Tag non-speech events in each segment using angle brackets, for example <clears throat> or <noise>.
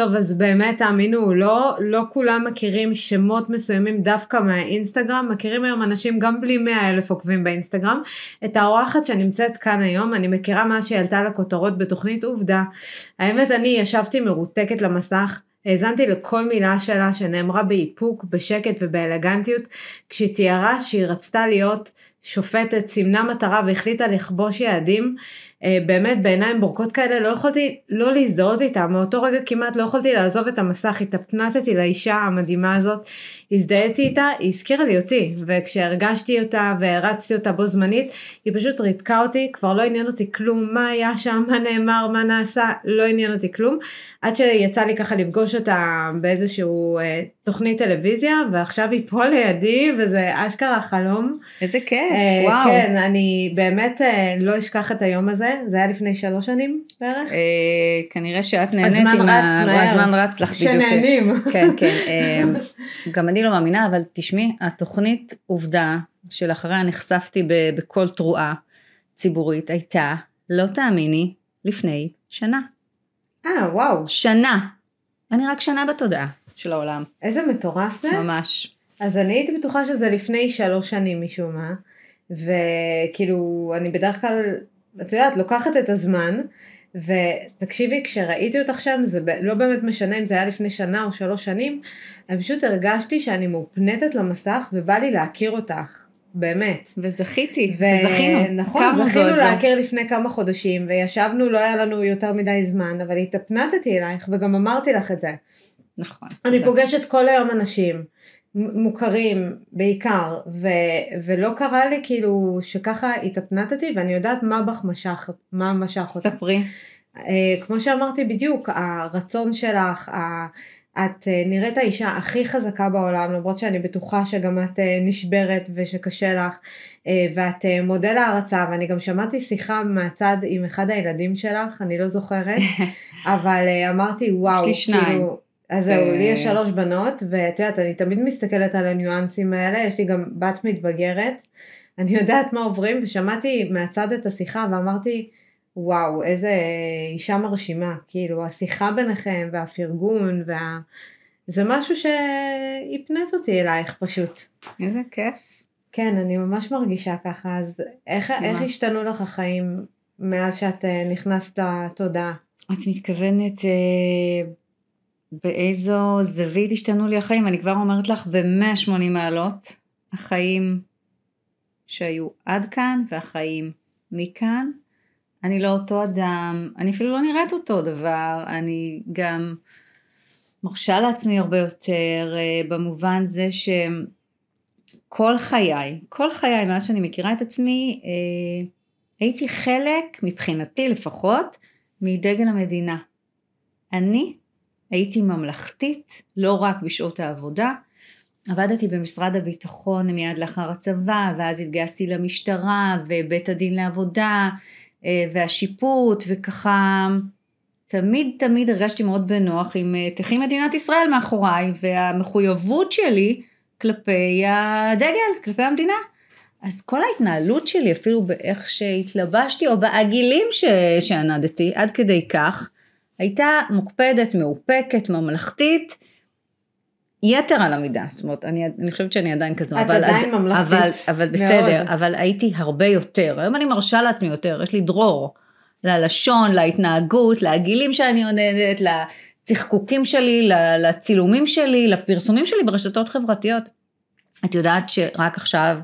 טוב, אז באמת, תאמינו, לא, לא כולם מכירים שמות מסוימים דווקא מהאינסטגרם, מכירים היום אנשים גם בלי 100 אלף עוקבים באינסטגרם. את האורחת שנמצאת כאן היום, אני מכירה מאז שהיא עלתה לכותרות בתוכנית עובדה. האמת, אני ישבתי מרותקת למסך. האזנתי לכל מילה שלה שנאמרה באיפוק, בשקט ובאלגנטיות, כשהיא תיארה שהיא רצתה להיות שופטת, סימנה מטרה והחליטה לכבוש יעדים. אה, באמת בעיניים בורקות כאלה לא יכולתי לא להזדהות איתה, מאותו רגע כמעט לא יכולתי לעזוב את המסך, התאפנתתי לאישה המדהימה הזאת, הזדהיתי איתה, היא הזכירה לי אותי, וכשהרגשתי אותה והרצתי אותה בו זמנית, היא פשוט ריתקה אותי, כבר לא עניין אותי כלום, מה היה שם, מה נאמר, מה נעשה, לא עניין אותי כלום, עד שיצא לי ככה לפגוש אותה באיזשהו אה, תוכנית טלוויזיה, ועכשיו היא פה לידי, וזה אשכרה חלום. איזה כיף, אה, וואו. כן, אני באמת אה, לא אשכח את היום הזה. זה היה לפני שלוש שנים בערך? אה, כנראה שאת נהנית עם ה... הזמן רץ לך בדיוק. שנהנים. כן, כן. אה, גם אני לא מאמינה, אבל תשמעי, התוכנית עובדה שלאחריה נחשפתי בכל תרועה ציבורית הייתה, לא תאמיני, לפני שנה. אה, וואו. שנה. אני רק שנה בתודעה של העולם. איזה מטורף זה. ממש. אז אני הייתי בטוחה שזה לפני שלוש שנים משום מה, וכאילו, אני בדרך כלל את יודעת, לוקחת את הזמן, ותקשיבי, כשראיתי אותך שם, זה לא באמת משנה אם זה היה לפני שנה או שלוש שנים, אני פשוט הרגשתי שאני מאופנתת למסך ובא לי להכיר אותך. באמת. וזכיתי, ו... וזכינו. נכון, זכינו להכיר לפני כמה חודשים, וישבנו, לא היה לנו יותר מדי זמן, אבל התאפנתתי אלייך, וגם אמרתי לך את זה. נכון. אני תודה. פוגשת כל היום אנשים. מוכרים בעיקר, ו, ולא קרה לי כאילו שככה התאפנתתי ואני יודעת מה בך משך, מה משך אותך. ספרי. Uh, כמו שאמרתי בדיוק, הרצון שלך, ה, את uh, נראית האישה הכי חזקה בעולם, למרות שאני בטוחה שגם את uh, נשברת ושקשה לך, uh, ואת uh, מודל הערצה, ואני גם שמעתי שיחה מהצד עם אחד הילדים שלך, אני לא זוכרת, <laughs> אבל uh, אמרתי וואו, יש לי שניים. כאילו, אז זהו, לי יש שלוש בנות, ואת יודעת, אני תמיד מסתכלת על הניואנסים האלה, יש לי גם בת מתבגרת, אני יודעת מה עוברים, ושמעתי מהצד את השיחה ואמרתי, וואו, איזה אישה מרשימה, כאילו, השיחה ביניכם והפרגון, וה... זה משהו שהפנית אותי אלייך פשוט. איזה כיף. כן, אני ממש מרגישה ככה, אז איך, איך השתנו לך החיים מאז שאת אה, נכנסת לתודעה? את מתכוונת אה, באיזו זווית השתנו לי החיים, אני כבר אומרת לך ב-180 מעלות, החיים שהיו עד כאן והחיים מכאן. אני לא אותו אדם, אני אפילו לא נראית אותו דבר, אני גם מרשה לעצמי הרבה יותר אה, במובן זה שכל חיי, כל חיי מאז שאני מכירה את עצמי, אה, הייתי חלק, מבחינתי לפחות, מדגל המדינה. אני הייתי ממלכתית, לא רק בשעות העבודה. עבדתי במשרד הביטחון מיד לאחר הצבא, ואז התגייסתי למשטרה, ובית הדין לעבודה, אה, והשיפוט, וככה תמיד תמיד הרגשתי מאוד בנוח עם אה, תחי מדינת ישראל מאחוריי, והמחויבות שלי כלפי הדגל, כלפי המדינה. אז כל ההתנהלות שלי, אפילו באיך שהתלבשתי, או בעגילים ש... שענדתי, עד כדי כך, הייתה מוקפדת, מאופקת, ממלכתית, יתר על המידה, זאת אומרת, אני, אני חושבת שאני עדיין כזו, את אבל, עדיין עד, ממלכתית, אבל, אבל בסדר, מאוד. אבל הייתי הרבה יותר, היום אני מרשה לעצמי יותר, יש לי דרור, ללשון, להתנהגות, לגילים שאני עונדת, לצחקוקים שלי, לצילומים שלי, לפרסומים שלי ברשתות חברתיות. את יודעת שרק עכשיו,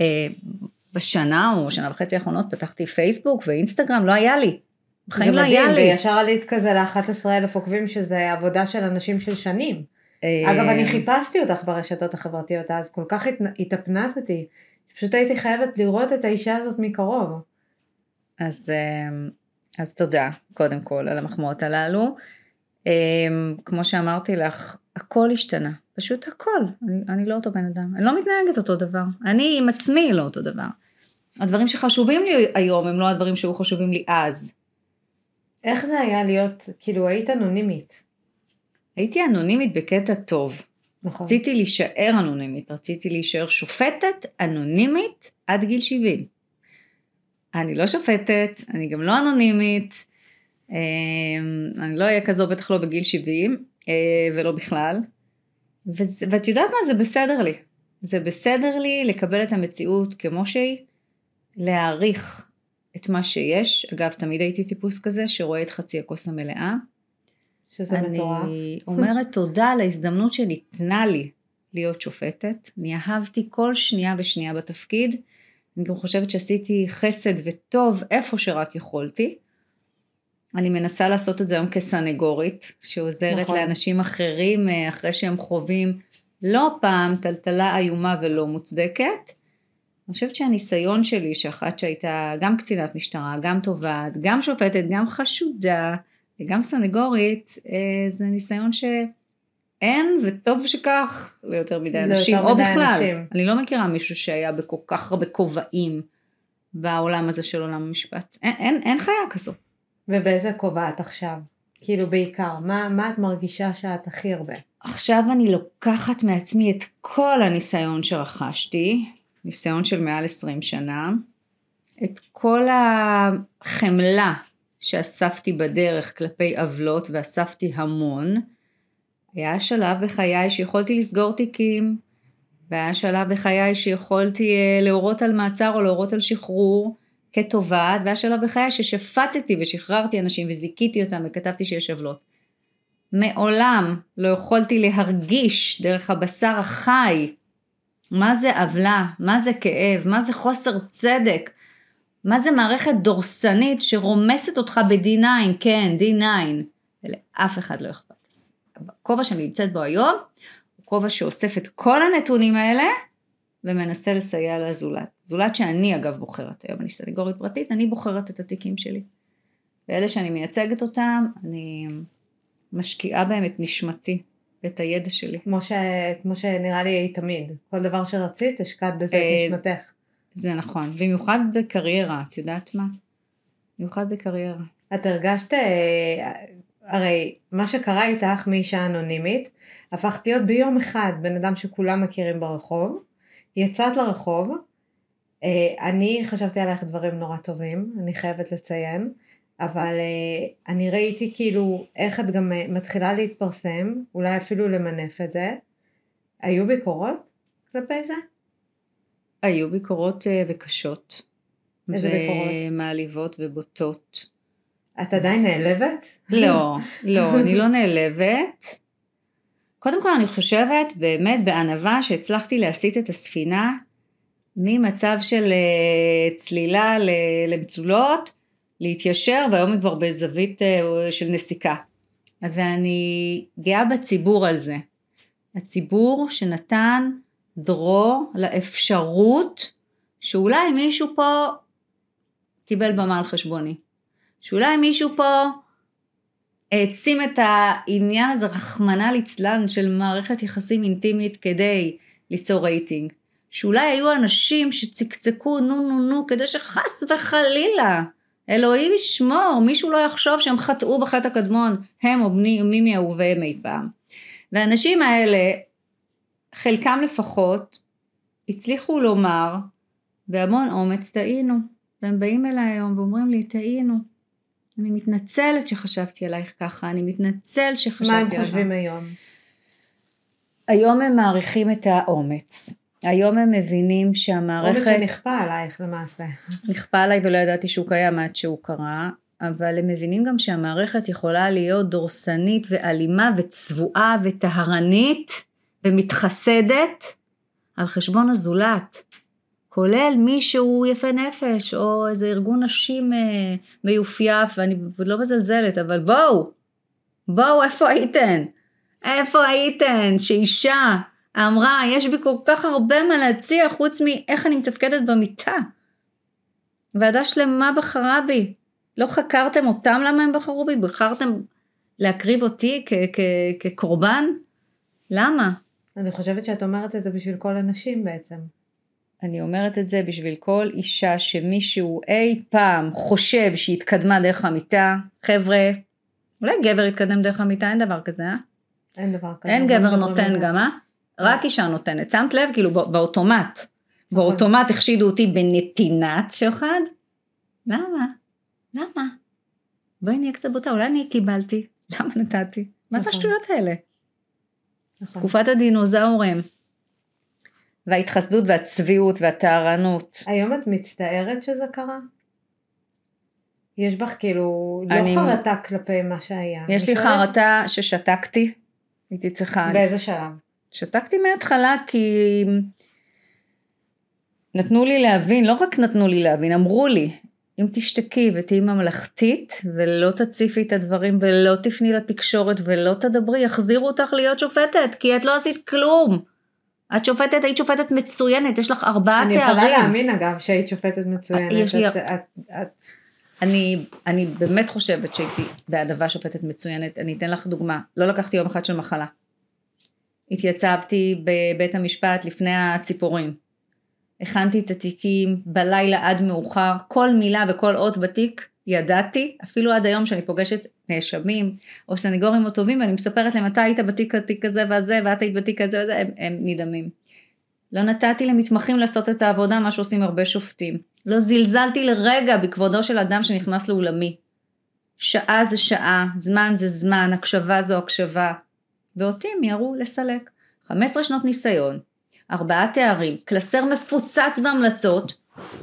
אה, בשנה או שנה וחצי האחרונות פתחתי פייסבוק ואינסטגרם, לא היה לי. בחיים לא היה לי. זה מדהים, וישר עלית כזה ל-11 אלף עוקבים שזה עבודה של אנשים של שנים. אה, אגב, אני חיפשתי אותך ברשתות החברתיות אז, כל כך התאפנתתי. פשוט הייתי חייבת לראות את האישה הזאת מקרוב. אז, אה, אז תודה, קודם כל, על המחמאות הללו. אה, כמו שאמרתי לך, הכל השתנה, פשוט הכל. אני, אני לא אותו בן אדם, אני לא מתנהגת אותו דבר. אני עם עצמי לא אותו דבר. הדברים שחשובים לי היום הם לא הדברים שהיו חשובים לי אז. איך זה היה להיות, כאילו היית אנונימית? הייתי אנונימית בקטע טוב. נכון. רציתי להישאר אנונימית, רציתי להישאר שופטת אנונימית עד גיל 70. אני לא שופטת, אני גם לא אנונימית, אני לא אהיה כזו, בטח לא בגיל 70, ולא בכלל. וזה, ואת יודעת מה? זה בסדר לי. זה בסדר לי לקבל את המציאות כמו שהיא, להעריך את מה שיש. אגב, תמיד הייתי טיפוס כזה שרואה את חצי הכוס המלאה. שזה מטורף. אני אומרת <laughs> תודה על ההזדמנות שניתנה לי להיות שופטת. אני אהבתי כל שנייה ושנייה בתפקיד. אני גם חושבת שעשיתי חסד וטוב איפה שרק יכולתי. אני מנסה לעשות את זה היום כסנגורית, שעוזרת נכון. לאנשים אחרים אה, אחרי שהם חווים לא פעם טלטלה איומה ולא מוצדקת. אני חושבת שהניסיון שלי, שאחת שהייתה גם קצינת משטרה, גם תובעת, גם שופטת, גם חשודה וגם סנגורית, אה, זה ניסיון שאין, וטוב שכך, ליותר מדי אנשים, או בכלל. אנשים. אני לא מכירה מישהו שהיה בכל כך הרבה כובעים בעולם הזה של עולם המשפט. אין, אין, אין חיה כזו. ובאיזה כובע את עכשיו? כאילו בעיקר, מה, מה את מרגישה שאת הכי הרבה? עכשיו אני לוקחת מעצמי את כל הניסיון שרכשתי, ניסיון של מעל 20 שנה, את כל החמלה שאספתי בדרך כלפי עוולות, ואספתי המון. היה שלב בחיי שיכולתי לסגור תיקים, והיה שלב בחיי שיכולתי אה, להורות על מעצר או להורות על שחרור כתובעת, והיה שלב בחיי ששפטתי ושחררתי אנשים וזיכיתי אותם וכתבתי שיש עוולות. מעולם לא יכולתי להרגיש דרך הבשר החי מה זה עוולה, מה זה כאב, מה זה חוסר צדק, מה זה מערכת דורסנית שרומסת אותך ב-D9, כן, D9, ולאף אחד לא אכפת. הכובע שאני נמצאת בו היום, הוא כובע שאוסף את כל הנתונים האלה ומנסה לסייע לזולת. זולת שאני אגב בוחרת היום, אני סניגורית פרטית, אני בוחרת את התיקים שלי. ואלה שאני מייצגת אותם, אני משקיעה בהם את נשמתי, את הידע שלי. כמו, ש... כמו שנראה לי תמיד, כל דבר שרצית, השקעת בזה את אה, נשמתך. זה נכון, במיוחד בקריירה, את יודעת מה? במיוחד בקריירה. את הרגשת, אה, הרי מה שקרה איתך מאישה אנונימית, הפכת להיות ביום אחד בן אדם שכולם מכירים ברחוב, יצאת לרחוב, אה, אני חשבתי עלייך דברים נורא טובים, אני חייבת לציין, אבל uh, אני ראיתי כאילו איך את גם uh, מתחילה להתפרסם, אולי אפילו למנף את זה. היו ביקורות כלפי זה? היו ביקורות uh, וקשות. איזה ביקורות? ומעליבות ובוטות. את עדיין נעלבת? לא, <laughs> לא, אני לא נעלבת. קודם כל אני חושבת באמת בענווה שהצלחתי להסיט את הספינה ממצב של צלילה למצולות להתיישר והיום היא כבר בזווית אה, של נסיקה. ואני גאה בציבור על זה. הציבור שנתן דרור לאפשרות שאולי מישהו פה קיבל במה על חשבוני. שאולי מישהו פה העצים את העניין הזה, רחמנא ליצלן, של מערכת יחסים אינטימית כדי ליצור רייטינג. שאולי היו אנשים שצקצקו נו נו נו כדי שחס וחלילה אלוהים ישמור, מישהו לא יחשוב שהם חטאו בחטא הקדמון, הם או בני, מי מאהוביהם אי פעם. והאנשים האלה, חלקם לפחות, הצליחו לומר בהמון אומץ, טעינו. והם באים אליי היום ואומרים לי, טעינו. אני מתנצלת שחשבתי עלייך ככה, אני מתנצל שחשבתי עלייך. מה הם חושבים היום? היום הם מעריכים את האומץ. היום הם מבינים שהמערכת... אומץ שנכפה עלייך למעשה. נכפה עליי ולא ידעתי שהוא קיים עד שהוא קרה, אבל הם מבינים גם שהמערכת יכולה להיות דורסנית ואלימה וצבועה וטהרנית ומתחסדת על חשבון הזולת. כולל מי שהוא יפה נפש או איזה ארגון נשים אה, מיופייף ואני לא מזלזלת אבל בואו בואו איפה הייתן איפה הייתן שאישה אמרה, יש בי כל כך הרבה מה להציע חוץ מאיך אני מתפקדת במיטה. ועדה שלמה בחרה בי. לא חקרתם אותם למה הם בחרו בי? בחרתם להקריב אותי כקורבן? למה? אני חושבת שאת אומרת את זה בשביל כל הנשים בעצם. אני אומרת את זה בשביל כל אישה שמישהו אי פעם חושב שהיא התקדמה דרך המיטה. חבר'ה, אולי גבר יתקדם דרך המיטה, אין דבר כזה, אה? אין דבר כזה. אין גבר נותן גם, אה? רק אישה נותנת. שמת לב? כאילו באוטומט. באוטומט החשידו אותי בנתינת שוחד. למה? למה? בואי נהיה קצת בוטה, אולי אני קיבלתי, <laughs> למה נתתי? מה זה נכון. השטויות האלה? נכון. תקופת הדינוזאורים. וההתחסדות והצביעות והטהרנות. היום את מצטערת שזה קרה? יש בך כאילו, לא אני- חרטה כלפי מה שהיה. יש לי חרטה ששתקתי, הייתי צריכה, באיזה שלב? שתקתי מההתחלה כי נתנו לי להבין, לא רק נתנו לי להבין, אמרו לי, אם תשתקי ותהיי ממלכתית ולא תציפי את הדברים ולא תפני לתקשורת ולא תדברי, יחזירו אותך להיות שופטת, כי את לא עשית כלום. את שופטת, היית שופטת מצוינת, יש לך ארבעה אני תארים. יכולה להאמין אגב שהיית שופטת מצוינת. יש לי- את- את- את- אני, אני באמת חושבת שהייתי בהעדבה שופטת מצוינת. אני אתן לך דוגמה. לא לקחתי יום אחד של מחלה. התייצבתי בבית המשפט לפני הציפורים. הכנתי את התיקים בלילה עד מאוחר. כל מילה וכל אות בתיק ידעתי, אפילו עד היום שאני פוגשת נאשמים או סנגורים או טובים ואני מספרת להם אתה היית בתיק התיק הזה והזה ואת היית בתיק הזה וזה, הם, הם נדהמים. לא נתתי למתמחים לעשות את העבודה, מה שעושים הרבה שופטים. לא זלזלתי לרגע בכבודו של אדם שנכנס לאולמי. שעה זה שעה, זמן זה זמן, הקשבה זו הקשבה. ואותי מיהרו לסלק. 15 שנות ניסיון, ארבעה תארים, קלסר מפוצץ בהמלצות,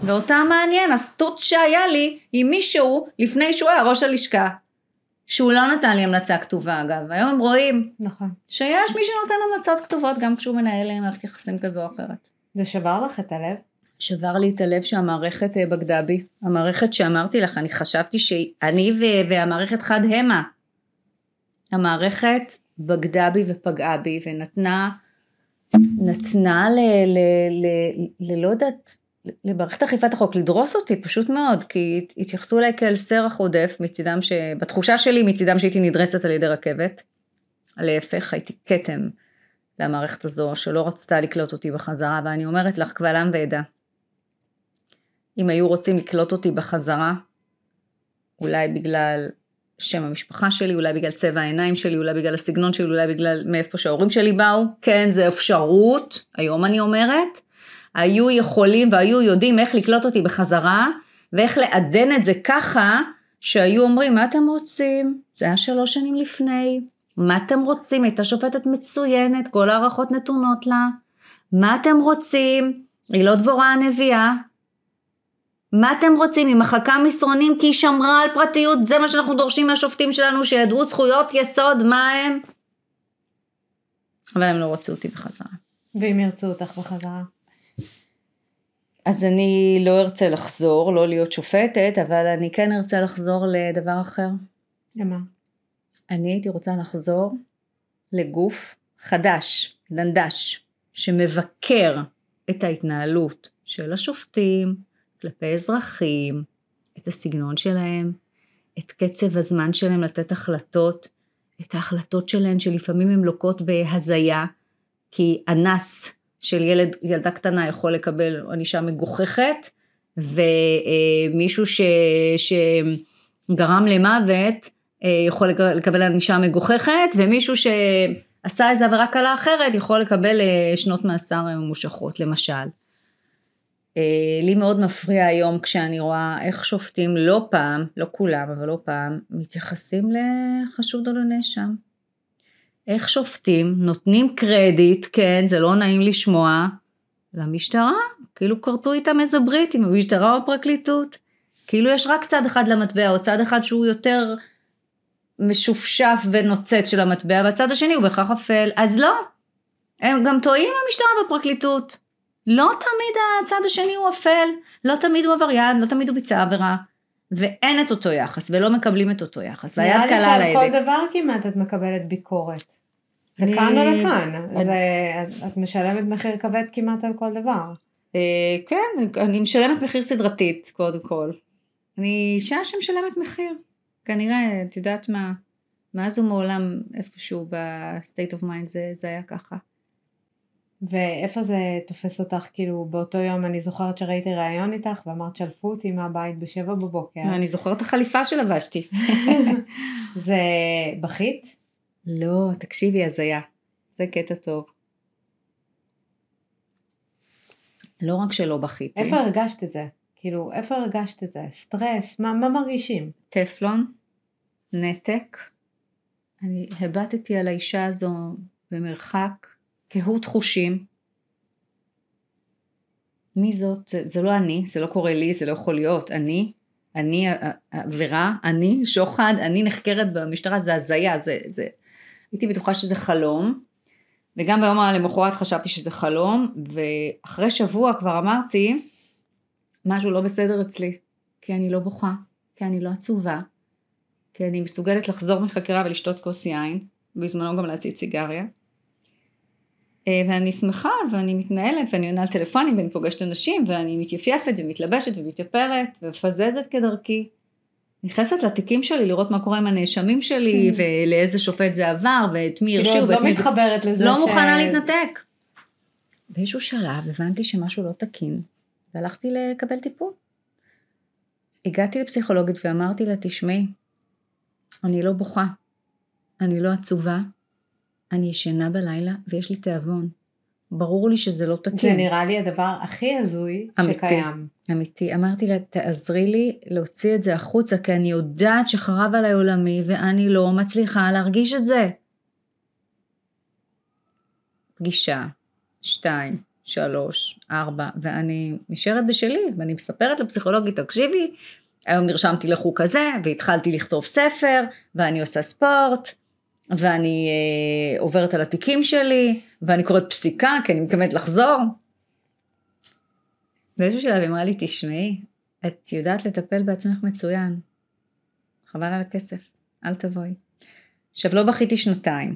ואותה מעניין, הסטוט שהיה לי עם מישהו לפני שהוא היה ראש הלשכה. שהוא לא נתן לי המלצה כתובה אגב, היום הם רואים נכון. שיש מי שנותן המלצות כתובות גם כשהוא מנהל מערכת יחסים כזו או אחרת. זה שבר לך את הלב? שבר לי את הלב שהמערכת אה, בגדה בי, המערכת שאמרתי לך, אני חשבתי שאני והמערכת חד המה. המערכת בגדה בי ופגעה בי ונתנה, נתנה ל... ל, ל, ל לא יודעת, למערכת אכיפת החוק לדרוס אותי פשוט מאוד, כי התייחסו אליי כאל סרח עודף מצידם, ש... בתחושה שלי מצידם שהייתי נדרסת על ידי רכבת. להפך, הייתי כתם למערכת הזו שלא רצתה לקלוט אותי בחזרה, ואני אומרת לך קבל עם ועדה. אם היו רוצים לקלוט אותי בחזרה, אולי בגלל שם המשפחה שלי, אולי בגלל צבע העיניים שלי, אולי בגלל הסגנון שלי, אולי בגלל מאיפה שההורים שלי באו, כן, זה אפשרות, היום אני אומרת, היו יכולים והיו יודעים איך לקלוט אותי בחזרה, ואיך לעדן את זה ככה, שהיו אומרים, מה אתם רוצים? זה היה שלוש שנים לפני, מה אתם רוצים? הייתה שופטת מצוינת, כל ההערכות נתונות לה. מה אתם רוצים? היא לא דבורה הנביאה. מה אתם רוצים? היא מחקה מסרונים כי היא שמרה על פרטיות, זה מה שאנחנו דורשים מהשופטים שלנו, שידעו זכויות יסוד, מה הם? אבל הם לא רצו אותי בחזרה. ואם ירצו אותך בחזרה? אז אני לא ארצה לחזור, לא להיות שופטת, אבל אני כן ארצה לחזור לדבר אחר. למה? אני הייתי רוצה לחזור לגוף חדש, דנדש, שמבקר את ההתנהלות של השופטים כלפי אזרחים, את הסגנון שלהם, את קצב הזמן שלהם לתת החלטות, את ההחלטות שלהם שלפעמים הן לוקות בהזיה, כי אנס של ילד, ילדה קטנה יכול לקבל ענישה מגוחכת, ומישהו ש, שגרם למוות אה, יכול לקבל ענישה מגוחכת, ומישהו שעשה איזה עבירה קלה אחרת יכול לקבל אה, שנות מאסר ממושכות למשל. אה, לי מאוד מפריע היום כשאני רואה איך שופטים לא פעם, לא כולם אבל לא פעם, מתייחסים לחשוד או לנאשם. איך שופטים נותנים קרדיט, כן זה לא נעים לשמוע, למשטרה, כאילו כרתו איתם איזה ברית עם המשטרה או הפרקליטות. כאילו יש רק צד אחד למטבע או צד אחד שהוא יותר משופשף ונוצץ של המטבע והצד השני הוא בהכרח אפל, אז לא. הם גם טועים המשטרה והפרקליטות. לא תמיד הצד השני הוא אפל, לא תמיד הוא עבריין, לא תמיד הוא ביצע עבירה. ואין את אותו יחס ולא מקבלים את אותו יחס והיד קלה על נראה לי שעל. כל דבר כמעט את מקבלת ביקורת. לכאן או לכאן. אני- זה- את משלמת מחיר כבד כמעט על כל דבר. אה, כן, אני משלמת מחיר סדרתית קודם כל. אני אישה שמשלמת מחיר. כנראה, את יודעת מה, מאז ומעולם איפשהו of mind זה, זה היה ככה. ואיפה זה תופס אותך, כאילו באותו יום אני זוכרת שראיתי ראיון איתך ואמרת שלפו אותי מהבית בשבע בבוקר. אני זוכרת את החליפה שלבשתי. <laughs> זה בכית? לא, תקשיבי, הזיה. זה קטע טוב. לא רק שלא בכיתי. איפה הרגשת את זה? כאילו, איפה הרגשת את זה? סטרס? מה, מה מרגישים? טפלון, נתק. אני הבטתי על האישה הזו במרחק, קהות חושים. מי זאת? זה, זה לא אני, זה לא קורה לי, זה לא יכול להיות. אני, אני עבירה, אני שוחד, אני נחקרת במשטרה, זה הזיה, זה, זה... הייתי בטוחה שזה חלום, וגם ביום למחרת חשבתי שזה חלום, ואחרי שבוע כבר אמרתי, משהו לא בסדר אצלי, כי אני לא בוכה, כי אני לא עצובה, כי אני מסוגלת לחזור מחקירה ולשתות כוס יין, בזמנו גם להציץ סיגריה. אה, ואני שמחה ואני מתנהלת ואני עונה על טלפונים ואני פוגשת אנשים ואני מתייפייפת ומתלבשת ומתייפרת ומפזזת כדרכי. נכנסת לתיקים שלי לראות מה קורה עם הנאשמים שלי כן. ולאיזה שופט זה עבר ואת מי הרשיעו. כאילו, לא מתחברת לזה לא ש... מוכנה להתנתק. באיזשהו שלב הבנתי שמשהו לא תקין והלכתי לקבל טיפול. הגעתי לפסיכולוגית ואמרתי לה, תשמעי, אני לא בוכה, אני לא עצובה, אני ישנה בלילה ויש לי תיאבון. ברור לי שזה לא תקין. זה נראה לי הדבר הכי הזוי אמיתי, שקיים. אמיתי. אמרתי לה, תעזרי לי להוציא את זה החוצה, כי אני יודעת שחרב עליי עולמי ואני לא מצליחה להרגיש את זה. פגישה, שתיים, שלוש, ארבע, ואני נשארת בשלי, ואני מספרת לפסיכולוגית, תקשיבי, היום נרשמתי לחוג כזה, והתחלתי לכתוב ספר, ואני עושה ספורט, ואני אה, עוברת על התיקים שלי, ואני קוראת פסיקה, כי אני מתכוונת לחזור. באיזשהו שלב היא אמרה לי, תשמעי, את יודעת לטפל בעצמך מצוין. חבל על הכסף, אל תבואי. עכשיו, לא בכיתי שנתיים.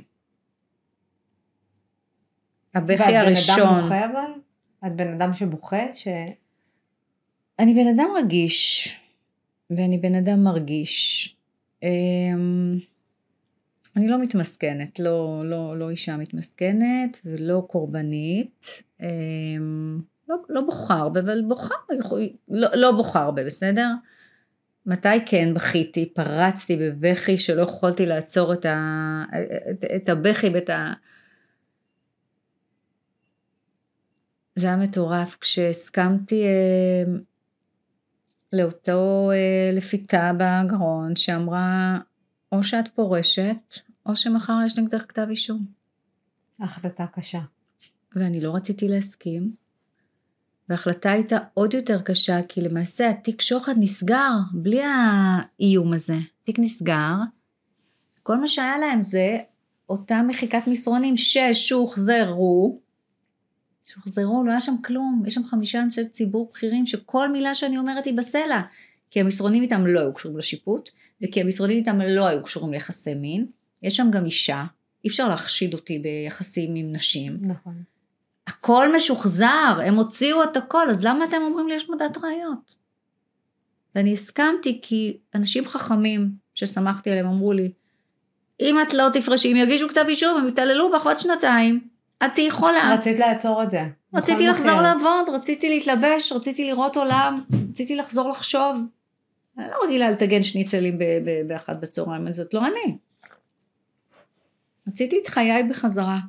הבכי הראשון... ואת בן אדם בוכה אבל? את בן אדם שבוכה? ש... אני בן אדם רגיש, ואני בן אדם מרגיש. אמ, אני לא מתמסכנת, לא, לא, לא אישה מתמסכנת ולא קורבנית. אמ, לא, לא בוכה הרבה, אבל בוכה, לא, לא בוכה הרבה, בסדר? מתי כן בכיתי, פרצתי בבכי שלא יכולתי לעצור את, ה, את, את הבכי ואת ה... זה היה מטורף כשהסכמתי אה, לאותו אה, לפיתה בגרון שאמרה או שאת פורשת או שמחר יש נגדך כתב אישום. החלטה קשה. ואני לא רציתי להסכים. וההחלטה הייתה עוד יותר קשה כי למעשה התיק שוחד נסגר בלי האיום הזה. תיק נסגר, כל מה שהיה להם זה אותה מחיקת מסרונים ששוחזרו, שוחזרו, לא היה שם כלום, יש שם חמישה אנשי ציבור בכירים שכל מילה שאני אומרת היא בסלע, כי המסרונים איתם לא היו קשורים לשיפוט, וכי המסרונים איתם לא היו קשורים ליחסי מין, יש שם גם אישה, אי אפשר להחשיד אותי ביחסים עם נשים. נכון. הכל משוחזר, הם הוציאו את הכל, אז למה אתם אומרים לי יש מדעת ראיות? ואני הסכמתי כי אנשים חכמים שסמכתי עליהם אמרו לי, אם את לא תפרשי, אם יגישו כתב אישום, הם יתעללו בך עוד שנתיים, את תהיי חולה. רצית לעצור את זה. רציתי לחזור מחיר. לעבוד, רציתי להתלבש, רציתי לראות עולם, רציתי לחזור לחשוב. אני לא רגילה לטגן שניצלים באחת בצהריים, זאת לא אני. רציתי את חיי בחזרה.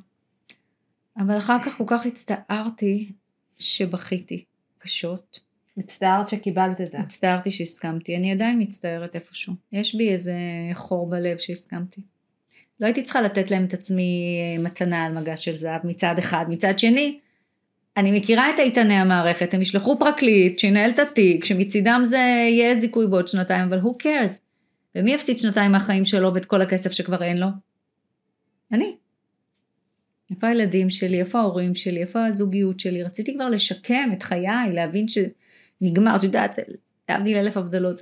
אבל אחר כך כל כך הצטערתי שבכיתי קשות. הצטערת שקיבלת את זה. הצטערתי שהסכמתי, אני עדיין מצטערת איפשהו. יש בי איזה חור בלב שהסכמתי. לא הייתי צריכה לתת להם את עצמי אה, מתנה על מגש של זהב מצד אחד, מצד שני, אני מכירה את איתני המערכת, הם ישלחו פרקליט שינהל את התיק, שמצידם זה יהיה זיכוי בעוד שנתיים, אבל who cares? ומי יפסיד שנתיים מהחיים שלו ואת כל הכסף שכבר אין לו? אני. איפה הילדים שלי, איפה ההורים שלי, איפה הזוגיות שלי, רציתי כבר לשקם את חיי, להבין שנגמר, את יודעת, להבדיל אלף הבדלות.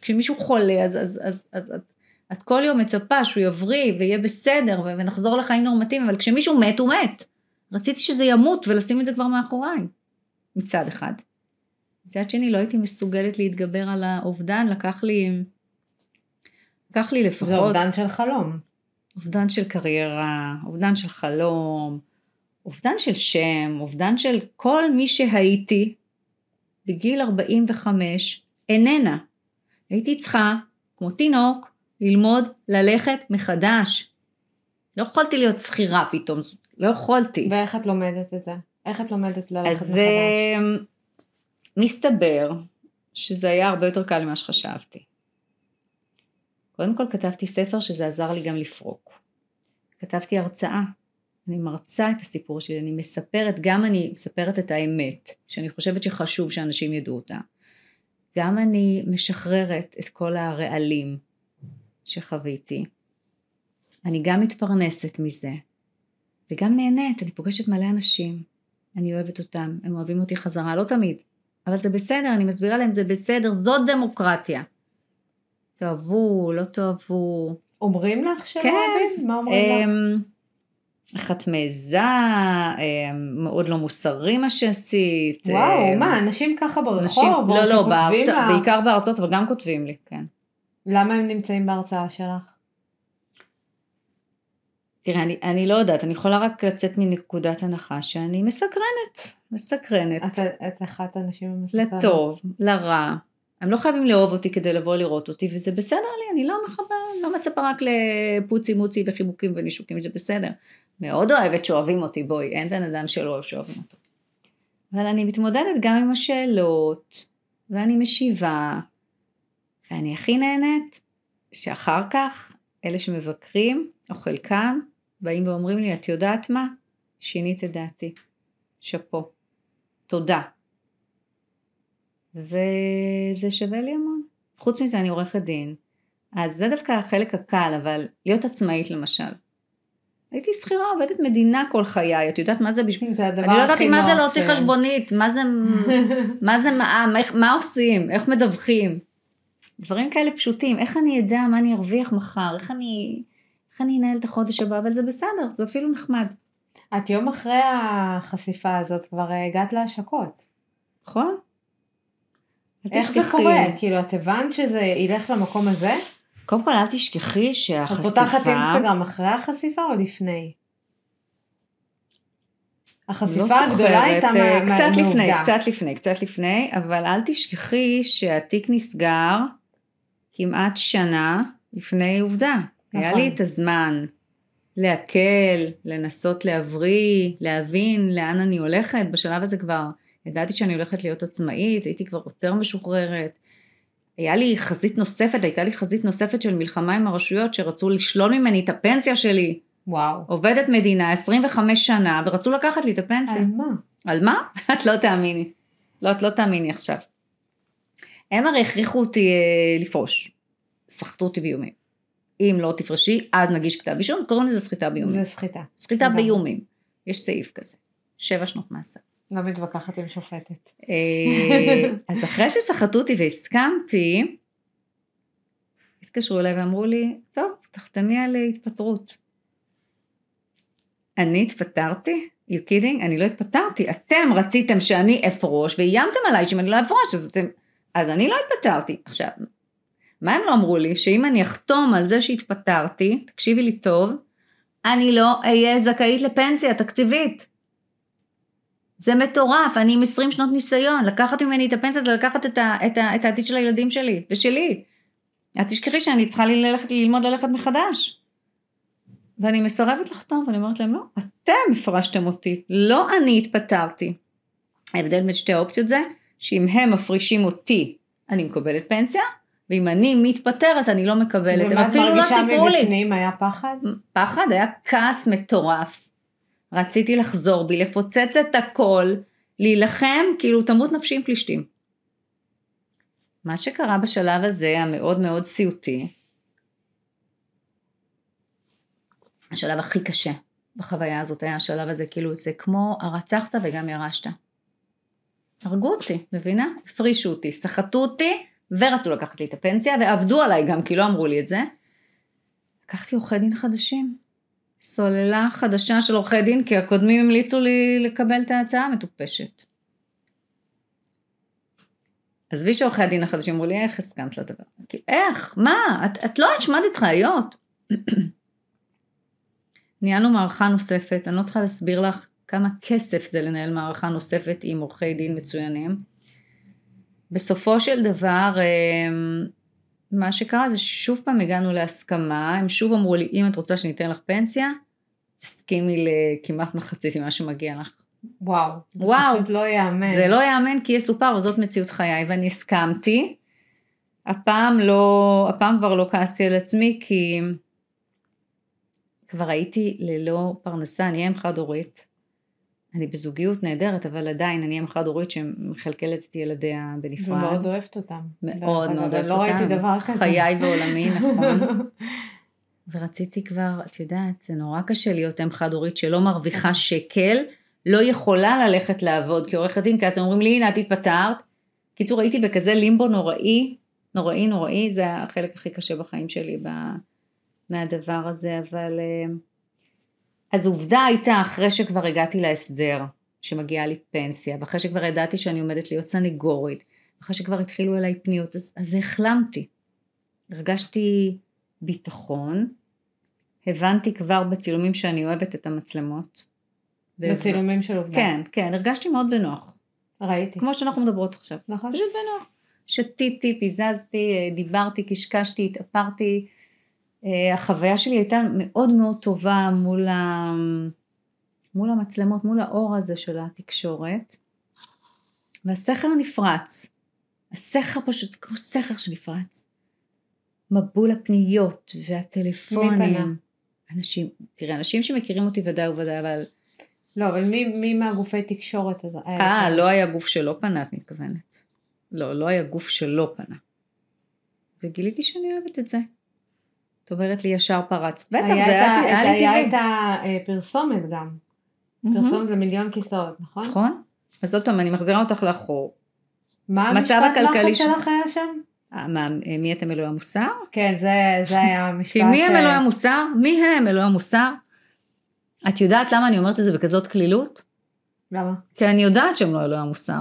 כשמישהו חולה אז, אז, אז, אז את, את כל יום מצפה שהוא יבריא ויהיה בסדר ונחזור לחיים נורמטיביים, אבל כשמישהו מת הוא מת. רציתי שזה ימות ולשים את זה כבר מאחוריי, מצד אחד. מצד שני לא הייתי מסוגלת להתגבר על האובדן, לקח לי, לקח לי לפחות... זה אובדן של חלום. אובדן של קריירה, אובדן של חלום, אובדן של שם, אובדן של כל מי שהייתי בגיל 45 איננה. הייתי צריכה, כמו תינוק, ללמוד ללכת מחדש. לא יכולתי להיות שכירה פתאום, לא יכולתי. ואיך את לומדת את זה? איך את לומדת ללכת מחדש? אז מסתבר שזה היה הרבה יותר קל ממה שחשבתי. קודם כל כתבתי ספר שזה עזר לי גם לפרוק. כתבתי הרצאה, אני מרצה את הסיפור שלי, אני מספרת, גם אני מספרת את האמת, שאני חושבת שחשוב שאנשים ידעו אותה. גם אני משחררת את כל הרעלים שחוויתי. אני גם מתפרנסת מזה, וגם נהנית, אני פוגשת מלא אנשים, אני אוהבת אותם, הם אוהבים אותי חזרה, לא תמיד, אבל זה בסדר, אני מסבירה להם, זה בסדר, זאת דמוקרטיה. תאהבו, לא תאהבו. אומרים לך שהם כן. אוהבים? מה אומרים לך? אמ, איך את מעיזה, אמ, מאוד לא מוסרי מה שעשית. וואו, אמ, מה, אנשים ככה אנשים, ברחוב? או לא, לא, בהרצא, לך? בעיקר בהרצאות, אבל גם כותבים לי, כן. למה הם נמצאים בהרצאה שלך? תראה, אני, אני לא יודעת, אני יכולה רק לצאת מנקודת הנחה שאני מסקרנת, מסקרנת. את, את אחת הנשים המסוכנות. לטוב, לרע. הם לא חייבים לאהוב אותי כדי לבוא לראות אותי, וזה בסדר לי, אני לא מחבר, לא מצפה רק לפוצי מוצי וחיבוקים ונישוקים, זה בסדר. מאוד אוהבת שאוהבים אותי, בואי, אין בן אדם שלא אוהב שאוהבים אותו. אבל אני מתמודדת גם עם השאלות, ואני משיבה, ואני הכי נהנית שאחר כך, אלה שמבקרים, או חלקם, באים ואומרים לי, את יודעת מה? שינית את דעתי. שאפו. תודה. וזה שווה לי המון. חוץ מזה אני עורכת דין. אז זה דווקא החלק הקל, אבל להיות עצמאית למשל. הייתי שכירה, עובדת מדינה כל חיי, את יודעת מה זה בשביל... זה הדבר אני לא ידעתי הכי מה זה להוציא ש- חשבונית, מה זה, <laughs> מה זה מע"מ, איך- מה עושים, איך מדווחים. דברים כאלה פשוטים, איך אני אדע מה אני ארוויח מחר, איך אני, איך אני אנהל את החודש הבא, אבל זה בסדר, זה אפילו נחמד. את יום אחרי החשיפה הזאת כבר אה, הגעת להשקות. נכון? איך זה. קורה? כאילו, את הבנת שזה ילך למקום הזה? קודם כל אל תשכחי את שהחשיפה... פותחת אינסטגרם אחרי החשיפה או לפני? החשיפה לא הגדולה הייתה אה, מה- מה- קצת לפני, מעובדה. קצת לפני, קצת לפני, אבל אל תשכחי שהתיק נסגר כמעט שנה לפני עובדה. היה נכון. לי את הזמן להקל, לנסות להבריא, להבין לאן אני הולכת. בשלב הזה כבר ידעתי שאני הולכת להיות עצמאית, הייתי כבר יותר משוחררת. היה לי חזית נוספת, הייתה לי חזית נוספת של מלחמה עם הרשויות שרצו לשלול ממני את הפנסיה שלי. וואו. עובדת מדינה 25 שנה ורצו לקחת לי את הפנסיה. על מה? על מה? <laughs> את לא תאמיני. לא, את לא תאמיני עכשיו. הם הרי הכריחו אותי אה, לפרוש. סחטו אותי באיומים. אם לא תפרשי, אז נגיש כתב אישום, קוראים לזה סחיטה באיומים. זה סחיטה. סחיטה. באיומים. יש סעיף כזה. שבע שנות מאסר. לא מתווכחת עם שופטת. אה, <laughs> אז אחרי שסחטו אותי והסכמתי, התקשרו אליי ואמרו לי, טוב, תחתמי על אה, התפטרות. אני התפטרתי? you kidding? אני לא התפטרתי. אתם רציתם שאני אפרוש ואיימתם עליי שאם אני לא אפרוש אז אתם... אז אני לא התפטרתי. עכשיו, מה הם לא אמרו לי? שאם אני אחתום על זה שהתפטרתי, תקשיבי לי טוב, אני לא אהיה זכאית לפנסיה תקציבית. זה מטורף, אני עם 20 שנות ניסיון, לקחת ממני את הפנסיה זה לקחת את, ה, את, ה, את העתיד של הילדים שלי ושלי. את תשכחי שאני צריכה לי ללכת, ללמוד ללכת מחדש. ואני מסרבת לחתום, ואני אומרת להם, לא, אתם הפרשתם אותי, לא אני התפטרתי. ההבדל בין שתי האופציות זה, שאם הם מפרישים אותי, אני מקבלת פנסיה, ואם אני מתפטרת, אני לא מקבלת. הם ומה את אפילו לא מרגישה סיפרו לי. מבפנים? היה פחד? פחד, היה כעס מטורף. רציתי לחזור בי, לפוצץ את הכל, להילחם, כאילו תמות נפשי עם פלישתים. מה שקרה בשלב הזה, המאוד מאוד סיוטי, השלב הכי קשה בחוויה הזאת היה השלב הזה, כאילו זה כמו הרצחת וגם ירשת. הרגו אותי, מבינה? הפרישו אותי, סחטו אותי ורצו לקחת לי את הפנסיה ועבדו עליי גם כי לא אמרו לי את זה. לקחתי עורכי דין חדשים. סוללה חדשה של עורכי דין כי הקודמים המליצו לי לקבל את ההצעה המטופשת. עזבי שעורכי הדין החדשים אמרו לי איך הסכמת לדבר. כאילו, איך? מה? את, את לא השמדת ראיות. <clears throat> ניהלנו מערכה נוספת, אני לא צריכה להסביר לך כמה כסף זה לנהל מערכה נוספת עם עורכי דין מצוינים. בסופו של דבר, אמ, מה שקרה זה ששוב פעם הגענו להסכמה, הם שוב אמרו לי, אם את רוצה שניתן לך פנסיה, תסכימי לכמעט מחצית ממה שמגיע לך. וואו. זה וואו. פשוט לא ייאמן. זה לא ייאמן כי יסופר, וזאת מציאות חיי, ואני הסכמתי, הפעם לא, הפעם כבר לא כעסתי על עצמי כי כבר הייתי ללא פרנסה, אני אם חד הורית. אני בזוגיות נהדרת, אבל עדיין אני אם חד הורית שמכלכלת את ילדיה בנפרד. ומאוד אוהבת אותם. מאוד מאוד אוהבת לא אותם. ראיתי דבר כזה. חיי ועולמי, <laughs> נכון. ורציתי כבר, את יודעת, זה נורא קשה להיות אם חד הורית שלא מרוויחה שקל, לא יכולה ללכת לעבוד כעורכת דין, כי אז הם אומרים לי, הנה את התפטרת. קיצור, הייתי בכזה לימבו נוראי, נוראי נוראי, זה החלק הכי קשה בחיים שלי ב... מהדבר הזה, אבל... אה, אז עובדה הייתה, אחרי שכבר הגעתי להסדר, שמגיעה לי פנסיה, ואחרי שכבר ידעתי שאני עומדת להיות סניגורית, אחרי שכבר התחילו אליי פניות, אז, אז החלמתי. הרגשתי ביטחון, הבנתי כבר בצילומים שאני אוהבת את המצלמות. בצילומים של עובדה. כן, כן, הרגשתי מאוד בנוח. ראיתי. כמו שאנחנו מדברות עכשיו. נכון. פשוט בנוח. שתיתי, פיזזתי, דיברתי, קשקשתי, התאפרתי. אה, החוויה שלי הייתה מאוד מאוד טובה מול, ה... מול המצלמות, מול האור הזה של התקשורת. והסכר נפרץ. הסכר פשוט, זה כמו סכר שנפרץ. מבול הפניות והטלפונים. אנשים, תראה, אנשים שמכירים אותי ודאי וודאי, אבל... לא, אבל מי, מי מהגופי תקשורת הזה? אה, לא היה גוף שלא פנה, את מתכוונת. לא, לא היה גוף שלא פנה. וגיליתי שאני אוהבת את זה. את אומרת לי ישר פרצת. בטח, זה היה לי היה טבעי. את הפרסומת גם. פרסומת למיליון כיסאות, נכון? נכון? אז עוד פעם, אני מחזירה אותך לאחור. מה המשפט לחץ שלך היה שם? אה, מה, מי אתם אלוהי המוסר? כן, זה, זה היה <laughs> המשפט כי מי הם אלוהי המוסר? מי הם אלוהי המוסר? את יודעת למה אני אומרת את זה בכזאת קלילות? למה? כי אני יודעת שהם לא אלוהי המוסר.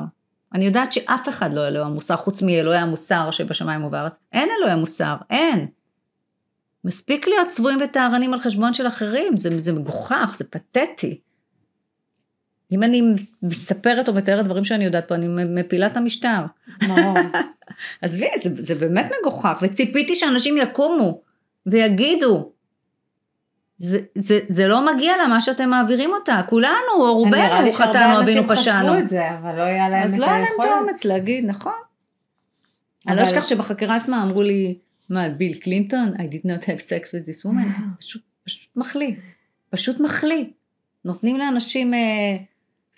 אני יודעת שאף אחד לא אלוהי המוסר, חוץ מאלוהי המוסר שבשמיים ובארץ. אין אלוהי מוסר, אין. מספיק להיות צבועים וטהרנים על חשבון של אחרים, זה, זה מגוחך, זה פתטי. אם אני מספרת או מתארת דברים שאני יודעת פה, אני מפילה את המשטר. ברור. <laughs> עזבי, זה, זה באמת מגוחך, וציפיתי שאנשים יקומו ויגידו, זה, זה, זה לא מגיע לה מה שאתם מעבירים אותה, כולנו, או נראה רובנו, לי שהרבה חטאנו, אנשים אבינו פשענו. חשבו את זה, אבל לא היה להם אז את לא היה להם את היכולת. האומץ להגיד, נכון. אני לא אבל- אשכח שבחקירה עצמה אמרו לי, מה, ביל קלינטון? I did not have sex with this woman. פשוט, פשוט מחליא. פשוט מחליא. נותנים לאנשים אה,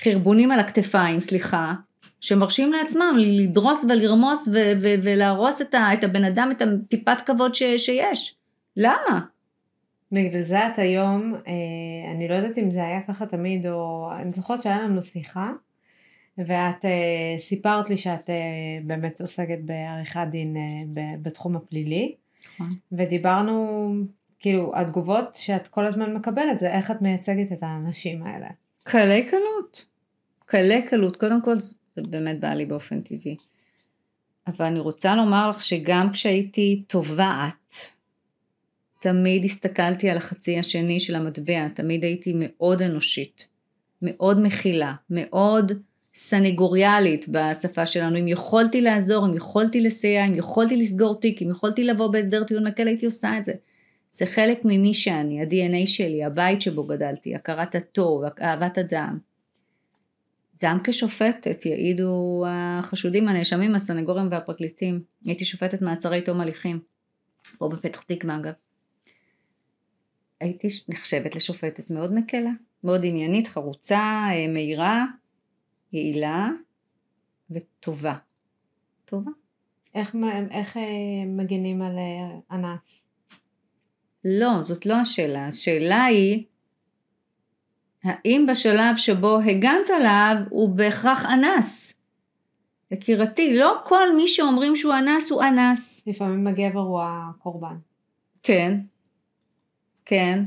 חרבונים על הכתפיים, סליחה, שמרשים לעצמם לדרוס ולרמוס ו- ו- ולהרוס את, ה- את הבן אדם, את הטיפת כבוד ש- שיש. למה? בגלל זה את היום, אה, אני לא יודעת אם זה היה ככה תמיד, או אני זוכרת שהיה לנו שיחה, ואת אה, סיפרת לי שאת אה, באמת עוסקת בעריכת דין ב- בתחום הפלילי, נכון. ודיברנו, כאילו, התגובות שאת כל הזמן מקבלת זה איך את מייצגת את האנשים האלה. קלי קלות. קלי קלות. קודם כל זה באמת בא לי באופן טבעי. אבל אני רוצה לומר לך שגם כשהייתי תובעת, תמיד הסתכלתי על החצי השני של המטבע, תמיד הייתי מאוד אנושית, מאוד מכילה, מאוד סנגוריאלית בשפה שלנו. אם יכולתי לעזור, אם יכולתי לסייע, אם יכולתי לסגור תיק, אם יכולתי לבוא בהסדר טיעון מקל, הייתי עושה את זה. זה חלק ממי שאני, ה-DNA שלי, הבית שבו גדלתי, הכרת הטוב, אהבת אדם. גם כשופטת יעידו החשודים, הנאשמים, הסנגורים והפרקליטים. הייתי שופטת מעצרי תום הליכים, פה בפתח תקווה אגב. הייתי נחשבת לשופטת מאוד מקלה, מאוד עניינית, חרוצה, אה, מהירה, יעילה וטובה. טובה. איך, איך אה, מגנים על אה, אנס? לא, זאת לא השאלה. השאלה היא, האם בשלב שבו הגנת עליו הוא בהכרח אנס? יקירתי, לא כל מי שאומרים שהוא אנס הוא אנס. לפעמים הגבר הוא הקורבן. כן, כן.